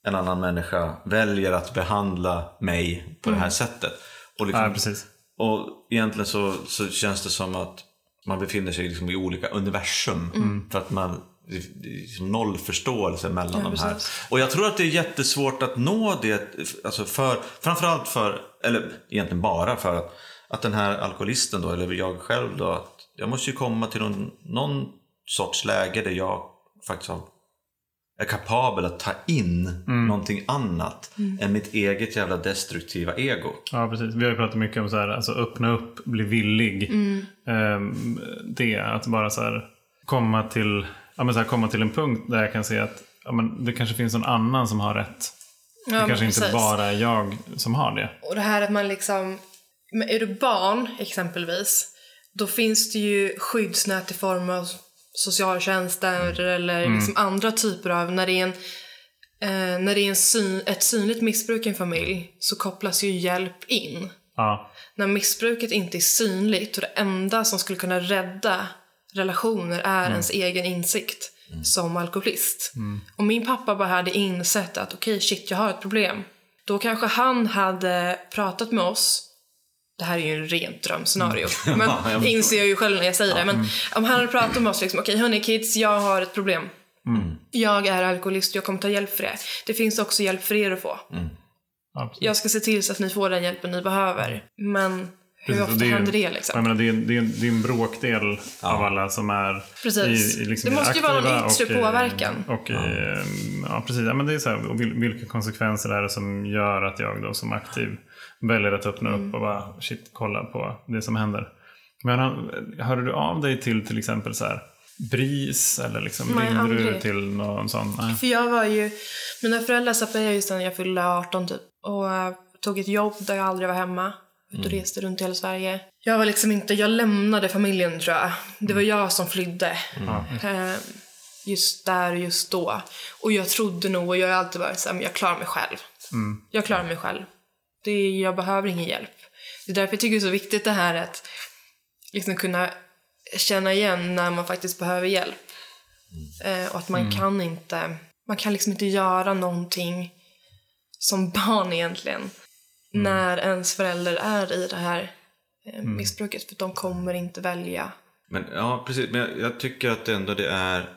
en annan människa väljer att behandla mig på mm. det här sättet. Och, liksom, ja, precis. och egentligen så, så känns det som att man befinner sig liksom i olika universum. Mm. För att man liksom noll förståelse mellan ja, de här. Och jag tror att det är jättesvårt att nå det, alltså för, framförallt för, eller egentligen bara för att, att den här alkoholisten då, eller jag själv då, jag måste ju komma till någon, någon sorts läge där jag faktiskt har är kapabel att ta in någonting annat än mitt eget jävla destruktiva ego. Ja, precis. Vi har ju pratat mycket om så här, alltså öppna upp, bli villig. Ehm, det, att bara så här, komma, till, ja, men så här, komma till en punkt där jag kan se att ja, men det kanske finns någon annan som har rätt. Ja, det kanske inte bara är jag som har det. Och det här att man liksom, är du barn exempelvis, då finns det ju skyddsnät i form av socialtjänster eller liksom andra typer av, när det är, en, eh, när det är en syn, ett synligt missbruk i en familj så kopplas ju hjälp in. Ja, När missbruket inte är synligt och det enda som skulle kunna rädda relationer är ens egen insikt som alkoholist. Om min pappa bara hade insett att okej, shit, jag har ett problem. Då kanske han hade pratat med oss. Det här är ju en rent drömscenario. Men inser jag ju själv när jag säger det. Men om han hade pratat med oss liksom, okej hörni kids, jag har ett problem. Jag är alkoholist och jag kommer ta hjälp för det. Det finns också hjälp för er att få. ja precis. Jag ska se till så att ni får den hjälpen ni behöver. Men hur Precis, och ofta är ju- händer det Jag liksom? menar, det, är, det, är, det är en bråkdel av alla som är Precis. i, i liksom Det måste ju vara någon yttre och i- påverkan. Och i, ja. precis. Ja, men det är så här, och vil, vilka konsekvenser är det som gör att jag då som aktiv väljer att öppna Mm. upp och bara shit, kolla på det som händer. Men hörde du av dig till till exempel så här BRIS eller liksom Nej, ringde du aldrig. till någon sån? Nej. För jag var ju... Mina föräldrar separerade ju sen jag fyllde 18 typ. Och eh, tog ett jobb där jag aldrig var hemma. Ut och reste runt i hela Sverige. Jag var liksom inte... Jag lämnade familjen tror jag. Det var jag som flydde. Eh, Just där och just då. Och jag trodde nog, och jag har alltid varit såhär, jag klarar mig själv. Jag klarar mig själv. Det är, jag behöver ingen hjälp. Det är därför jag tycker det är så viktigt det här att liksom kunna känna igen när man faktiskt behöver hjälp. Eh, och att man kan inte, man kan liksom inte göra någonting som barn egentligen. När ens förälder är i det här eh, missbruket. För de kommer inte välja. Men, ja, precis. Men jag, jag tycker att ändå det är,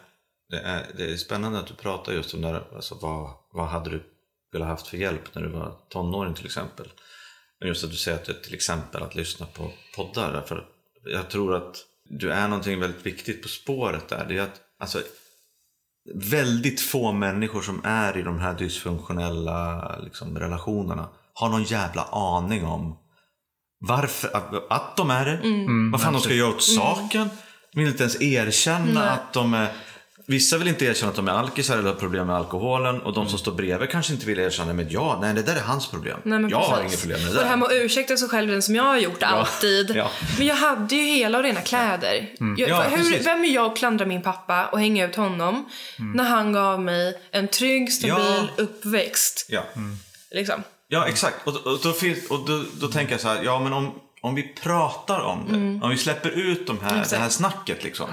det är, det är spännande att du pratar just om där, alltså, vad, vad hade du velat haft för hjälp när du var tonåring till exempel. Men just att du säger att det, till exempel att lyssna på poddar. Därför jag tror att du är någonting väldigt viktigt på spåret där. Det är att, alltså, väldigt få människor som är i de här dysfunktionella liksom, relationerna har någon jävla aning om varför, att, de är det. Vad fan de ska göra åt saken. De vill inte ens erkänna att de är... Vissa vill inte erkänna att de är alkisar eller har problem med alkoholen och de som står bredvid kanske inte vill erkänna men ja, nej det där är hans problem. Nej, jag har precis. inget problem med det Och det här där. med att ursäkta sig själv, den som jag har gjort alltid. Ja. Men jag hade ju hela och rena kläder. Jag, Ja, hur, vem är jag att klandra min pappa och hänga ut honom när han gav mig en trygg, stabil Ja. uppväxt? Ja. Liksom. Ja, exakt. Och, och, då, finns, och då, då tänker jag så här, ja men om, om vi pratar om det, om vi släpper ut de här, det här snacket liksom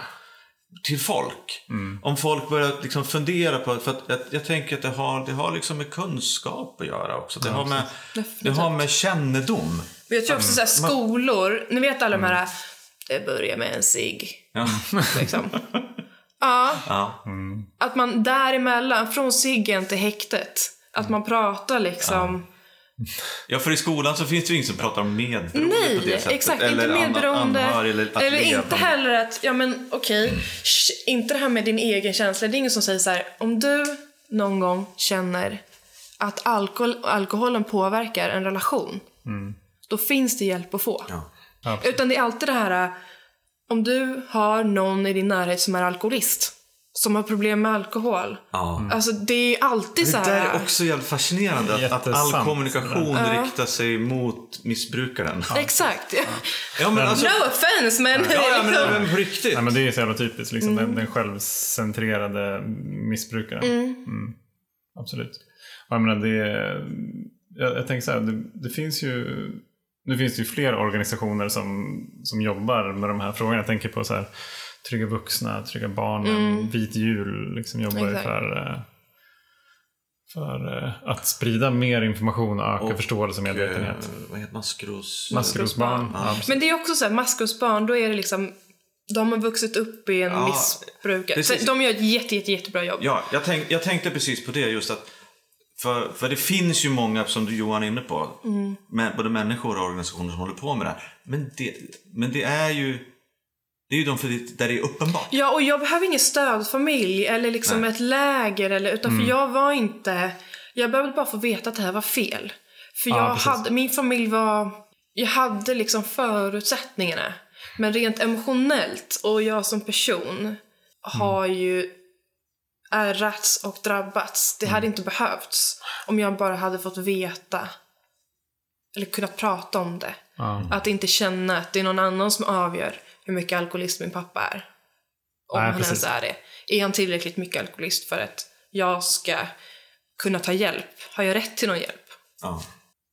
till folk. Om folk börjar liksom fundera på, för att jag, jag tänker att det har, det har liksom med kunskap att göra också. Det, har, med, det har med kännedom. Men jag tror också så här, skolor, ni vet alla de här, det börjar med en cigg. Ja. Liksom. ja, Ja. att man däremellan, från ciggen till häktet, att man pratar liksom. ja, för i skolan så finns det ju ingen som pratar om medberoende på det Nej, sättet. exakt. eller inte medberoende. anhörig eller att Eller inte heller att, ja men okej, sh, inte det här med din egen känsla. Det är ingen som säger så här, om du någon gång känner att alkohol, alkoholen påverkar en relation, då finns det hjälp att få. Ja. Ja, Utan det är alltid det här, äh, om du har någon i din närhet som är alkoholist, som har problem med alkohol. Ja. Alltså det är alltid Det så här. är också jävligt fascinerande. Att, att all kommunikation riktar sig mot missbrukaren. Exakt. Ja, men alltså, No offense men... ja, ja, men, men på riktigt. Nej, men det är så jävla typiskt, liksom, den, den självcentrerade missbrukaren. Mm. Absolut. Och jag, menar, det, jag, jag tänker så här, det, det finns ju nu finns det ju fler organisationer som, som jobbar med de här frågorna. Jag tänker på så här, Trygga vuxna, Trygga barnen, Vit jul liksom jobbar ju för, eh, för eh, att sprida mer information och öka Och, förståelse och medvetenhet. Eh, vad heter maskros... Maskrosbarn. Ja. Men det är också så här, maskrosbarn, då är det liksom de har vuxit upp i en Ja, missbrukare. De gör ett jätte, jätte, jättebra jobb. Ja, jag, tänk, jag tänkte precis på det just att för, för det finns ju många, som du Johan är inne på, med, både människor och organisationer som håller på med det här. Men det, men det är ju Det är ju de för det, där det är uppenbart. Ja, och jag behöver ingen stödfamilj eller liksom Nej. ett läger eller, utan för jag var inte, jag behövde bara få veta att det här var fel. För Ja, jag precis. hade, min familj var, jag hade liksom förutsättningarna. Men rent emotionellt och jag som person har ju ärrats och drabbats. Det hade inte behövts om jag bara hade fått veta eller kunnat prata om det. Ja. Att inte känna att det är någon annan som avgör hur mycket alkoholist min pappa är. Om Nej, han precis. ens är det. Är han tillräckligt mycket alkoholist för att jag ska kunna ta hjälp? Har jag rätt till någon hjälp? Ja.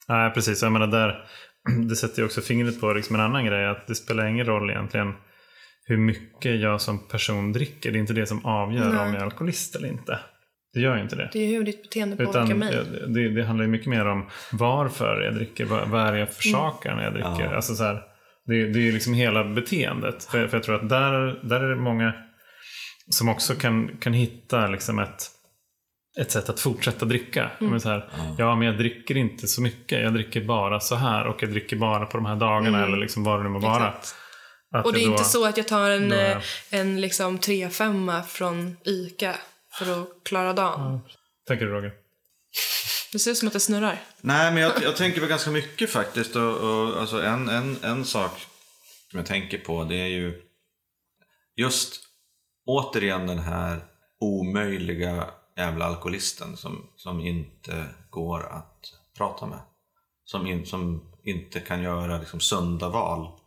Nej, precis. Jag menar där, det sätter ju också fingret på liksom en annan grej. Att det spelar ingen roll egentligen hur mycket jag som person dricker. Det är inte det som avgör Nej. om jag är alkoholist eller inte. Det gör ju inte det. Det är hur ditt beteende påverkar Utan mig. det, det, det handlar ju mycket mer om varför jag dricker. Vad, vad är det jag försakar när jag dricker? Ja. Alltså så här, det, det är ju liksom hela beteendet. För, för jag tror att där, där är det många som också kan, kan hitta liksom ett, ett sätt att fortsätta dricka. Men så här, ja, men jag dricker inte så mycket. Jag dricker bara så här och jag dricker bara på de här dagarna eller liksom vad det nu må vara. Och det är jag inte så att jag tar en, då eh, en liksom 3-5 från ICA för att klara dagen. Tänker du Roger? Det ser ut som att det snurrar. Nej, men jag, jag tänker på ganska mycket faktiskt. Och, och, alltså en, en, en sak som jag tänker på det är ju just återigen den här omöjliga jävla alkoholisten som, som inte går att prata med. Som, in, som inte kan göra liksom, sunda val.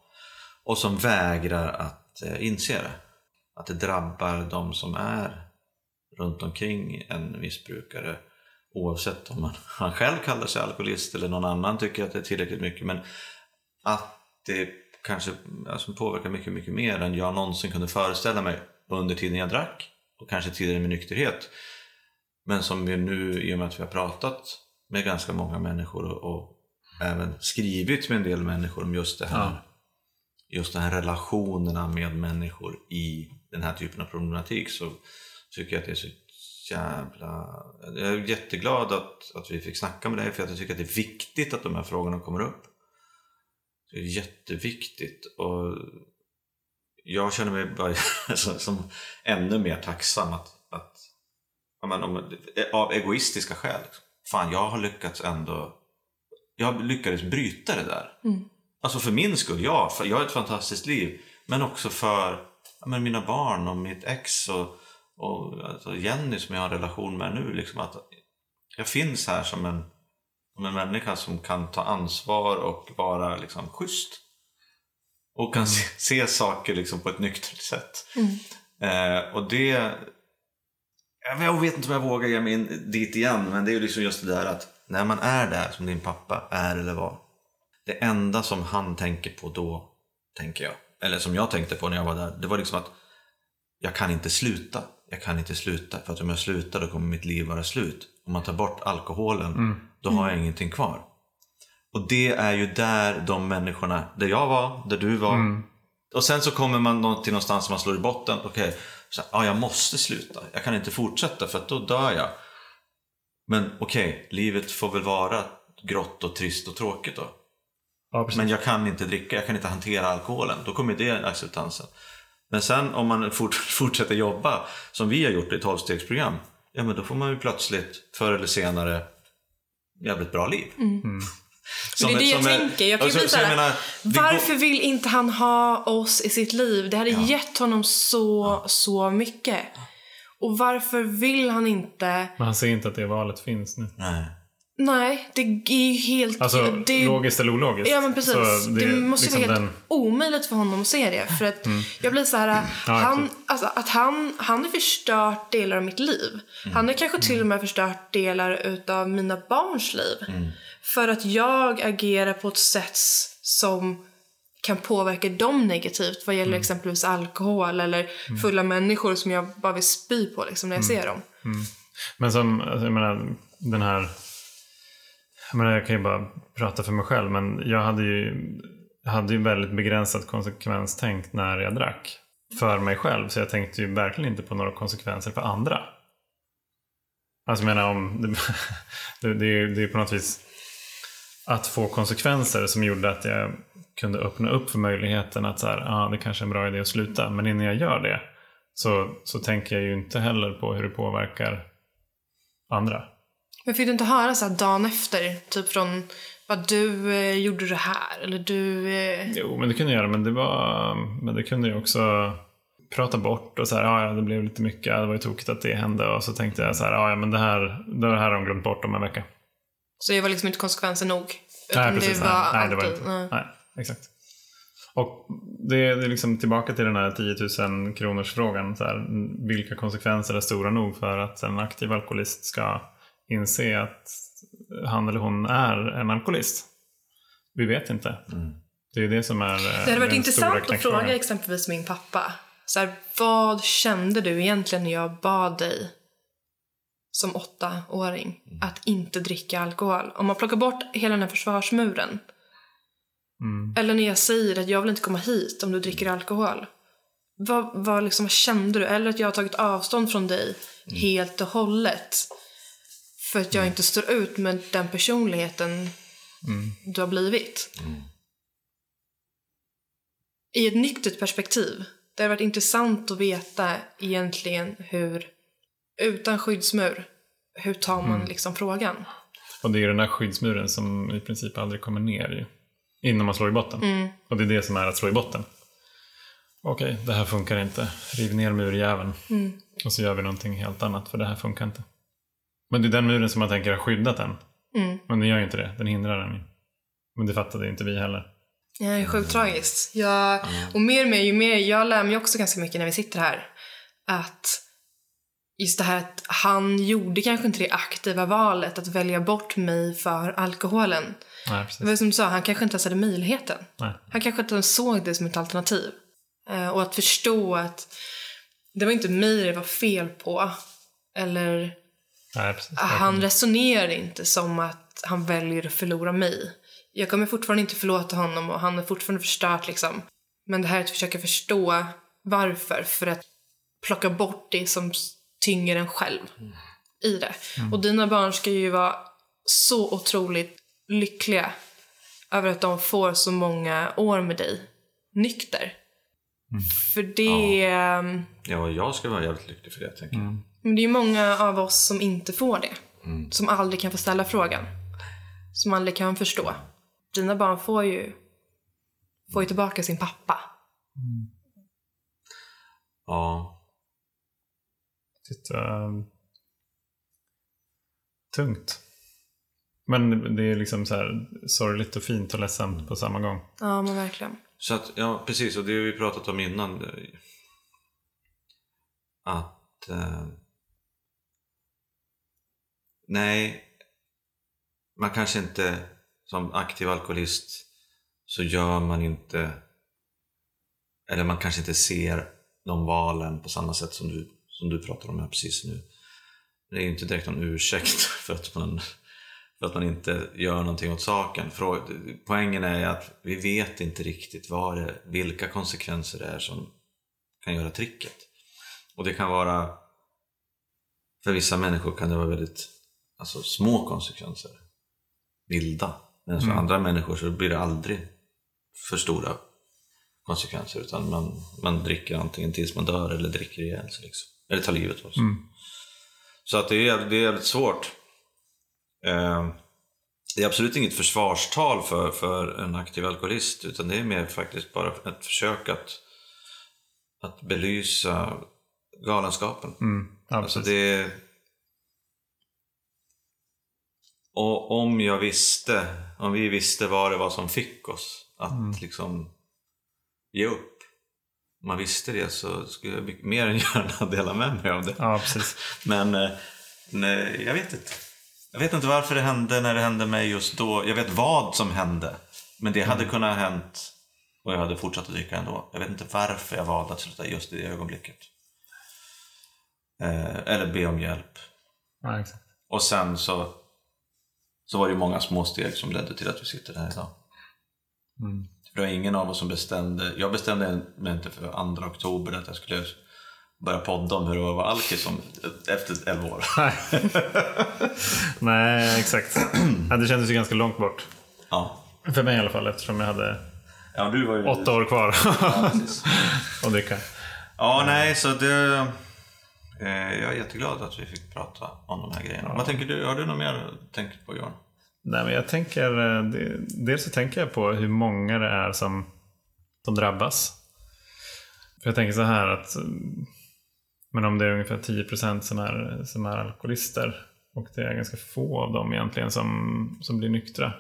Och som vägrar att eh, inse det. Att det drabbar de som är runt omkring en missbrukare oavsett om man, han själv kallar sig alkoholist eller någon annan tycker att det är tillräckligt mycket. Men att det kanske alltså, påverkar mycket, mycket mer än jag någonsin kunde föreställa mig under tiden jag drack och kanske tidigare med nykterhet. Men som vi nu, i och med att vi har pratat med ganska många människor och, och även skrivit med en del människor om just det här. Ja. Just de här relationerna med människor i den här typen av problematik så tycker jag att det är så jävla... Jag är jätteglad att, att vi fick snacka med dig för att jag tycker att det är viktigt att de här frågorna kommer upp. Det är jätteviktigt och jag känner mig bara som, som ännu mer tacksam att, att men, om, av egoistiska skäl. Liksom. Fan, jag har lyckats ändå... Jag lyckades bryta det där. Alltså för min skull, ja. För jag har ett fantastiskt liv. Men också för men mina barn och mitt ex och, och alltså Jenny som jag har en relation med nu. Liksom att jag finns här som en, som en människa som kan ta ansvar och vara liksom schysst. Och kan se, se saker liksom på ett nyktert sätt. Eh, och det... Jag vet inte om jag vågar ge mig in dit igen, men det är ju liksom just det där att när man är där som din pappa är eller var. Det enda som han tänker på då, tänker jag, eller som jag tänkte på när jag var där, det var liksom att jag kan inte sluta. Jag kan inte sluta, för att om jag slutar då kommer mitt liv vara slut. Om man tar bort alkoholen, då har jag ingenting kvar. Och det är ju där de människorna, där jag var, där du var. Och sen så kommer man till någonstans som man slår i botten. Okej, så ja, jag måste sluta. Jag kan inte fortsätta för att då dör jag. Men okej, livet får väl vara grått och trist och tråkigt då. Ja. Men jag kan inte dricka, jag kan inte hantera alkoholen. Då kommer det acceptansen. Men sen om man fort, fortsätter jobba, som vi har gjort i ett 12-stegsprogram, ja men då får man ju plötsligt, förr eller senare, jävligt bra liv. Som Mm. det är det jag som tänker. Jag kan ju och så- bli så menar, vi går- varför vill inte han ha oss i sitt liv? Det hade Ja. gett honom så, så mycket. Och varför vill han inte? Men han ser inte att det valet finns nu. Nej. Nej, det är ju helt... Alltså det, logiskt eller ologiskt. Ja men precis. Så det, är måste liksom vara helt den- Mm. omöjligt för honom att se det. För att jag blir så här, han, absolut. alltså, att han, han har förstört delar av mitt liv. Mm. Han har kanske till och med förstört delar utav mina barns liv. Mm. För att jag agerar på ett sätt som kan påverka dem negativt vad Mm. gäller exempelvis alkohol eller fulla människor som jag bara vill spy på liksom, när jag Mm. ser dem. Men som, alltså, jag menar, den här... Jag, menar, jag kan ju bara prata för mig själv, men jag hade ju, hade ju väldigt begränsat konsekvenstänk när jag drack. För mig själv, så jag tänkte ju verkligen inte på några konsekvenser för andra. Alltså jag menar om... Det, det, är ju- det är ju på något vis att få konsekvenser som gjorde att jag kunde öppna upp för möjligheten att så här, ah, det kanske är en bra idé att sluta. Men innan jag gör det så, så tänker jag ju inte heller på hur det påverkar andra. Men fick du inte höra så här dagen efter, typ från vad du eh, gjorde det här eller du... Eh... Jo, men det kunde jag göra, men det var, men det kunde jag också prata bort och så här, ah, ja, det blev lite mycket, det var ju tokigt att det hände och så tänkte jag så här, ah, ja, men det här, det här har de glömt bort om en vecka. Så det var liksom inte konsekvenser nog? Nej, precis. det var nej, nej, alltid... det var inte. nej. Nej, exakt. Och det, det är liksom tillbaka till den här 10 000 kronors frågan. Så här, vilka konsekvenser är stora nog för att en aktiv alkoholist ska inse att han eller hon är en alkoholist? Vi vet inte. Det är det som är eh, Det hade varit intressant att fråga exempelvis min pappa. Så här, vad kände du egentligen när jag bad dig som åttaåring att inte dricka alkohol? Om man plockar bort hela den här försvarsmuren. Mm. Eller när jag säger att jag vill inte komma hit om du dricker alkohol. Vad, vad, liksom, vad kände du? Eller att jag har tagit avstånd från dig helt och hållet. För att jag inte står ut med den personligheten du har blivit. I ett nyktert perspektiv. Det har varit intressant att veta egentligen hur, utan skyddsmur, hur tar man liksom frågan? Och det är den där skyddsmuren som i princip aldrig kommer ner ju. Innan man slår i botten. Och det är det som är att slå i botten. Okej, det här funkar inte. Riv ner murjäveln. Och så gör vi någonting helt annat, för det här funkar inte. Men det är den muren som man tänker har skyddat den. Men den gör ju inte det, den hindrar den. Men det fattade inte vi heller. Ja, det är sjukt tragiskt. Jag, och mer och mer, ju mer, jag lär mig också ganska mycket när vi sitter här. Att just det här att han gjorde kanske inte det aktiva valet att välja bort mig för alkoholen. Nej, Det precis. var som du sa, han kanske inte ens hade möjligheten. Nej. Han kanske inte ens såg det som ett alternativ. Eh, och att förstå att det var inte mig det var fel på. Eller Nej, precis. han resonerar inte som att han väljer att förlora mig. Jag kommer fortfarande inte förlåta honom och han är fortfarande förstört liksom. Men det här är att försöka förstå varför. För att plocka bort det som tynger en själv i det. Och dina barn ska ju vara så otroligt lyckliga över att de får så många år med dig nykter. För det... ehm, Ja, jag ska vara jävligt lycklig för det, tänker jag. Men det är ju många av oss som inte får det. Som aldrig kan få ställa frågan. Som aldrig kan förstå. Dina barn får ju, får ju tillbaka sin pappa. Ja. Titta, ehm, tungt. Men det är liksom så här sorgligt och fint och ledsamt på samma gång. Ja, men verkligen. Så att, ja, precis. Och det har vi pratat om innan. Att... Eh, nej, man kanske inte som aktiv alkoholist så gör man inte... Eller man kanske inte ser de valen på samma sätt som du, som du pratar om här precis nu. Det är ju inte direkt någon ursäkt för att man, för att man inte gör någonting åt saken. Poängen är att vi vet inte riktigt vad det, vilka konsekvenser det är som kan göra tricket. Och det kan vara, för vissa människor kan det vara väldigt alltså, små konsekvenser. Vilda. Men för andra människor så blir det aldrig för stora konsekvenser. Utan man, man dricker antingen tills man dör eller dricker ihjäl sig. Liksom. Eller tar livet av sig. Så att det är, jävligt- det är jävligt svårt. Eh, det är absolut inget försvarstal för, för en aktiv alkoholist utan det är mer faktiskt bara ett försök att, att belysa galenskapen. Mm. Ja, Alltså det... Och om jag visste, om vi visste vad det var som fick oss att liksom ge upp. Om man visste det så skulle jag mer än gärna dela med mig av det. Ja, precis. Men eh, nej, jag vet inte. Jag vet inte varför det hände när det hände mig just då. Jag vet vad som hände. Men det hade kunnat ha hänt och jag hade fortsatt att dricka ändå. Jag vet inte varför jag valde att sluta just i det ögonblicket. Eh, eller be om hjälp. Ja. Och sen så, så var det många små steg som ledde till att vi sitter här idag. Mm. Det var ingen av oss som bestämde. Jag bestämde mig inte för 2 oktober att jag skulle börja podda om hur det var att vara alkis efter 11 år. Nej. Nej, exakt. Ja, det kändes ju ganska långt bort. Ja. För mig i alla fall eftersom jag hade Ja, du var ju... åtta år kvar Ja, att dricka. Ja, nej, så det... Eh, jag är jätteglad att vi fick prata om de här grejerna. Vad tänker du? Har du något mer tänkt på Johan? Nej, men jag tänker, eh, dels så tänker jag på hur många det är som, som drabbas. För jag tänker så här att mm, men om det är ungefär 10% som är, som är alkoholister och det är ganska få av dem egentligen som, som blir nyktra.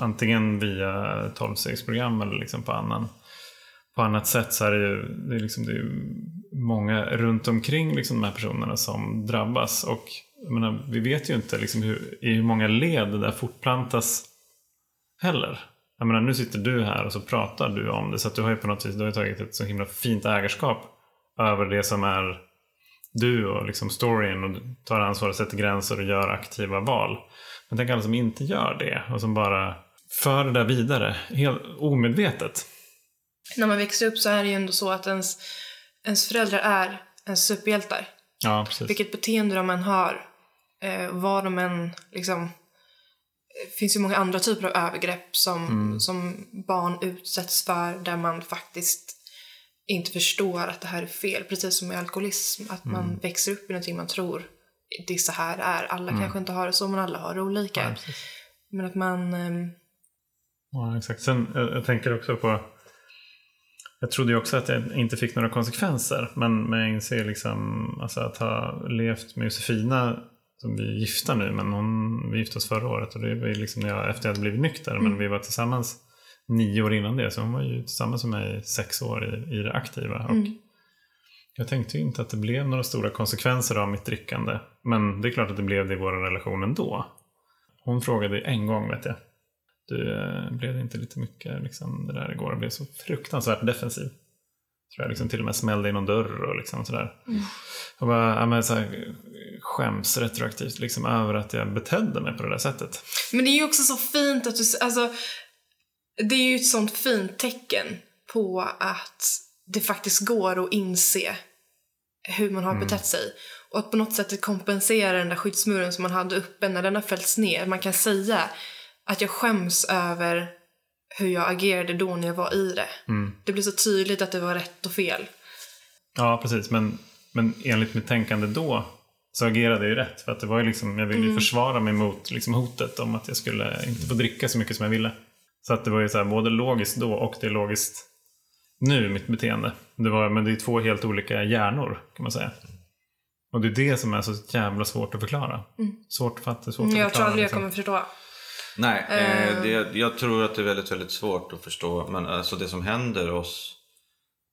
Antingen via 12-stegsprogram eller liksom på, annan, på annat sätt så är det ju, det är liksom, det är ju många runt omkring liksom de här personerna som drabbas. Och jag menar, vi vet ju inte liksom hur, i hur många led det där fortplantas heller. Jag menar, nu sitter du här och så pratar du om det så att du har ju på något vis du har ju tagit ett så himla fint ägarskap över det som är du och liksom storyn och tar ansvar och sätter gränser och gör aktiva val. Men tänk alla som inte gör det och som bara för det där vidare helt omedvetet. När man växer upp så är det ju ändå så att ens, ens föräldrar är ens superhjältar. Ja, precis. Vilket beteende de än har, eh, vad de än liksom... Det finns ju många andra typer av övergrepp som, som barn utsätts för där man faktiskt inte förstår att det här är fel. Precis som med alkoholism, att man växer upp i någonting man tror det är så här är. Alla kanske inte har det så, men alla har det olika. Ja, men att man... ehm, Ja, exakt. Sen, jag, jag tänker också på... Jag trodde ju också att jag inte fick några konsekvenser. Men, men jag inser liksom alltså att ha levt med Josefina, som vi är gifta nu, men hon, vi gifte oss förra året och det var ju liksom när jag, efter jag hade blivit nykter. Men vi var tillsammans nio år innan det, så hon var ju tillsammans med mig sex år i, i det aktiva. Och Jag tänkte ju inte att det blev några stora konsekvenser av mitt drickande. Men det är klart att det blev det i vår relation ändå. Hon frågade en gång, vet jag. Du, eh, blev det inte lite mycket liksom, det där igår? Jag blev så fruktansvärt defensiv. Tror jag liksom till och med smällde i någon dörr och liksom sådär. Jag bara, ja, men så här, skäms retroaktivt liksom över att jag betedde mig på det där sättet. Men det är ju också så fint att du... Alltså, det är ju ett sånt fint tecken på att det faktiskt går att inse hur man har betett sig. Och att på något sätt kompensera den där skyddsmuren som man hade uppe när den har fällts ner. Man kan säga att jag skäms över hur jag agerade då när jag var i det. Det blir så tydligt att det var rätt och fel. Ja, precis. Men, men enligt mitt tänkande då så agerade jag ju rätt. För att det var ju liksom, jag ville ju försvara mig mot liksom hotet om att jag skulle inte få dricka så mycket som jag ville. Så att det var ju så här, både logiskt då och det är logiskt nu, mitt beteende. Det var, men det är två helt olika hjärnor, kan man säga. Och det är det som är så jävla svårt att förklara. Svårt att fatta, svårt att Jag tror förklara. aldrig jag liksom. kommer förstå. Nej, eh, det, jag tror att det är väldigt, väldigt svårt att förstå. Men alltså det som händer oss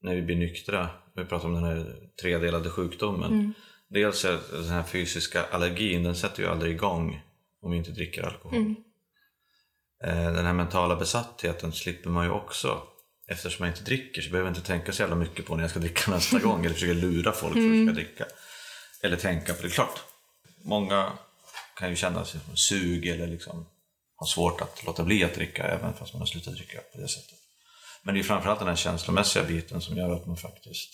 när vi blir nyktra, vi pratar om den här tredelade sjukdomen. Dels är den här fysiska allergin, den sätter ju aldrig igång om vi inte dricker alkohol. Eh, Den här mentala besattheten slipper man ju också. Eftersom jag inte dricker så behöver jag inte tänka så jävla mycket på när jag ska dricka nästa gång eller försöka lura folk för att jag ska dricka. Eller tänka på det. Klart, många kan ju känna sig som sug eller liksom ha svårt att låta bli att dricka även fast man har slutat dricka på det sättet. Men det är framförallt den här känslomässiga biten som gör att man faktiskt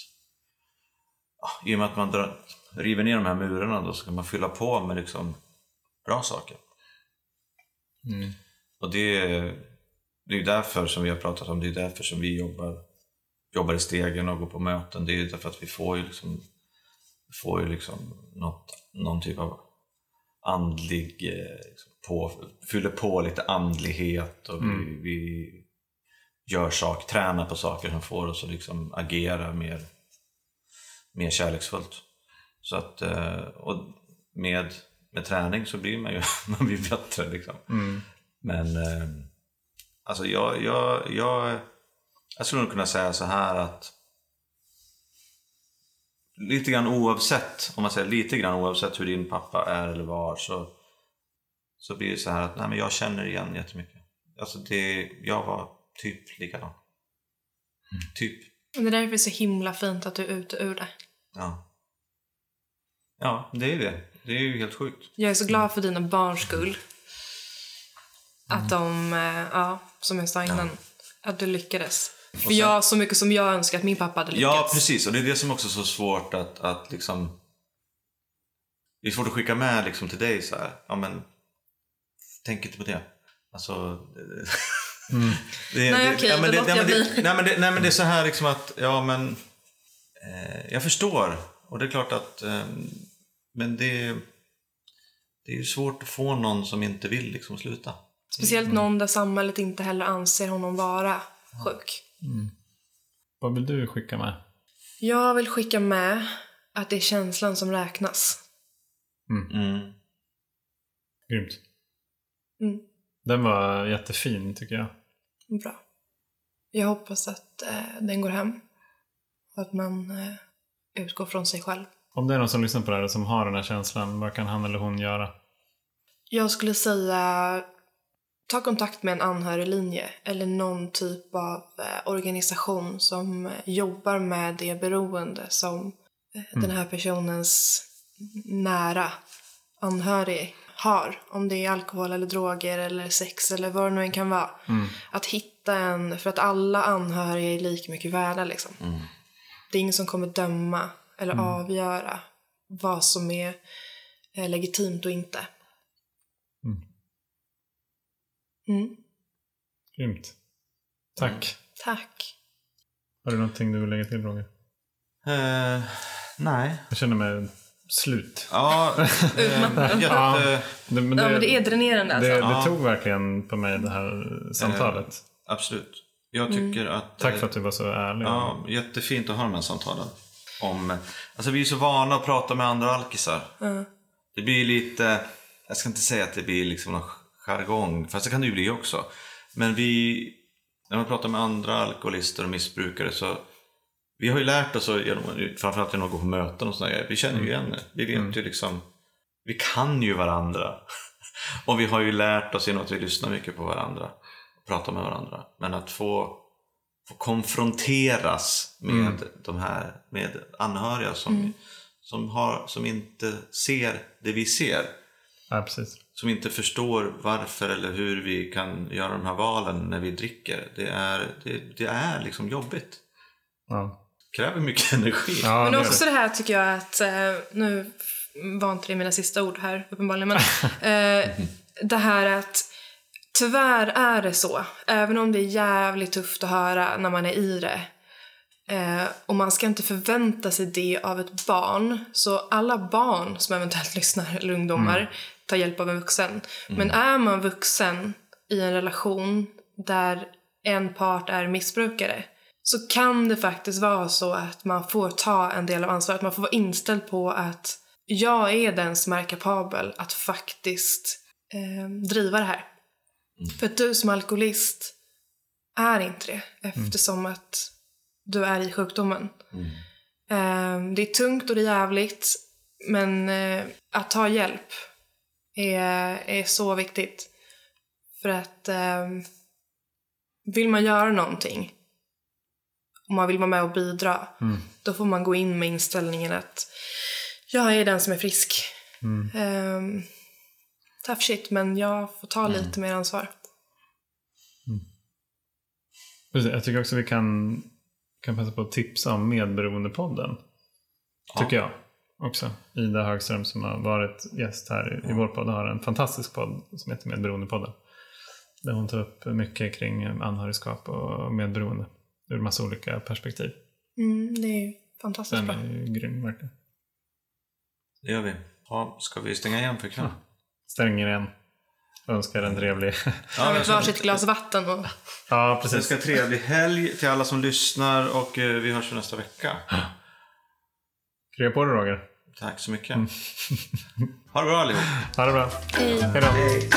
ja, i och med att man drar, river ner de här murarna då ska man fylla på med liksom bra saker. Och det är, det är därför som vi har pratat om, det är därför som vi jobbar, jobbar i stegen och går på möten. Det är därför att vi får ju liksom, får ju liksom något, någon typ av andlig, eh, liksom på, fyller på lite andlighet och vi, vi gör saker, tränar på saker som får oss att liksom agera mer, mer kärleksfullt. Så att, eh, och med, med träning så blir man ju man blir bättre. Liksom. Men eh, alltså jag, jag, jag, jag skulle nog kunna säga så här att lite grann oavsett, om man säger lite grann oavsett hur din pappa är eller var så, så blir det så här att nej, men jag känner igen jättemycket. Alltså det, jag var typ likadan. Typ. Det är därför det är så himla fint att du är ute ur det. Ja. Ja, det är det. Det är ju helt sjukt. Jag är så glad för dina barns skull. Att de, eh, ja, som jag sa innan, att du lyckades. För sen- jag, så mycket som jag önskar att min pappa hade lyckats. Ja, precis. Och det är det som också är så svårt att, att liksom... Det är svårt att skicka med liksom till dig så här. Ja, men tänk inte på det. Alltså... Det, Nej, okej, men det, låter nej, det, nej, men det, nej, men det är så här liksom att, ja men, eh, jag förstår. Och det är klart att, eh, men det, det är ju svårt att få någon som inte vill liksom sluta. Speciellt någon där samhället inte heller anser honom vara sjuk. Vad vill du skicka med? Jag vill skicka med att det är känslan som räknas. Mm. Grymt. Mm. Den var jättefin tycker jag. Bra. Jag hoppas att eh, den går hem. Och att man eh, utgår från sig själv. Om det är någon som lyssnar på det här som har den här känslan, vad kan han eller hon göra? Jag skulle säga ta kontakt med en anhöriglinje eller någon typ av eh, organisation som jobbar med det beroende som eh, den här personens nära anhörig har. Om det är alkohol eller droger eller sex eller vad det nu än kan vara. Att hitta en, för att alla anhöriga är lika mycket värda liksom. Det är ingen som kommer döma eller avgöra vad som är eh, legitimt och inte. Mm. Grymt. Tack. Tack. Har du någonting du vill lägga till Roger? Eh, nej. Jag känner mig slut. Ja, eh, jätte, Det, men Ja, men det är dränerande alltså. det, det tog verkligen på mig det här samtalet. absolut. Jag tycker att... Tack eh, för att du var så ärlig. Ja, jättefint att ha de här samtalen. Om, alltså vi är så vana att prata med andra alkisar. Det blir lite, jag ska inte säga att det blir liksom någon jargong, fast det kan det ju bli också. Men vi, när man pratar med andra alkoholister och missbrukare så vi har ju lärt oss, genom, framförallt genom att gå på möten och sådär, grejer, vi känner ju igen det. Vi vet ju liksom, vi kan ju varandra. och vi har ju lärt oss genom att vi lyssnar mycket på varandra och pratar med varandra. Men att få få konfronteras med de här med anhöriga som, som, har, som inte ser det vi ser. Ja, precis. Som inte förstår varför eller hur vi kan göra de här valen när vi dricker. Det är, det, det är liksom jobbigt. Ja. Kräver mycket energi. Ja, Men det- också det här tycker jag att, eh, nu var inte det mina sista ord här uppenbarligen, men eh, det här att tyvärr är det så, även om det är jävligt tufft att höra när man är i det, eh, och man ska inte förvänta sig det av ett barn, så alla barn som eventuellt lyssnar, eller ungdomar, tar hjälp av en vuxen. Men är man vuxen i en relation där en part är missbrukare, så kan det faktiskt vara så att man får ta en del av ansvaret. Man får vara inställd på att jag är den som är kapabel att faktiskt eh, driva det här. För att du som alkoholist är inte det eftersom att du är i sjukdomen. Eh, det är tungt och det är jävligt men eh, att ta hjälp är, är så viktigt. För att eh, vill man göra någonting om man vill vara med och bidra, då får man gå in med inställningen att jag är den som är frisk. Um, tough shit, men jag får ta lite mer ansvar. Precis, Jag tycker också vi kan, kan passa på att tipsa om Medberoendepodden. Tycker jag också. Ida Högström som har varit gäst här i, i vår podd har en fantastisk podd som heter Medberoendepodden. Där hon tar upp mycket kring anhörigskap och medberoende ur massa olika perspektiv. Mm, det är fantastiskt Den bra. är ju grym verkligen. Det gör vi. Ja, ska vi stänga igen för ikväll? Stänger igen. Önskar en trevlig... Ja, ska- varsitt glas vatten och ja, Det precis. ska vara trevlig helg till alla som lyssnar och eh, vi hörs nästa vecka. Krya på dig Roger. Tack så mycket. Ha det bra allihop. Ha det bra. Hej. Hej då. Hej.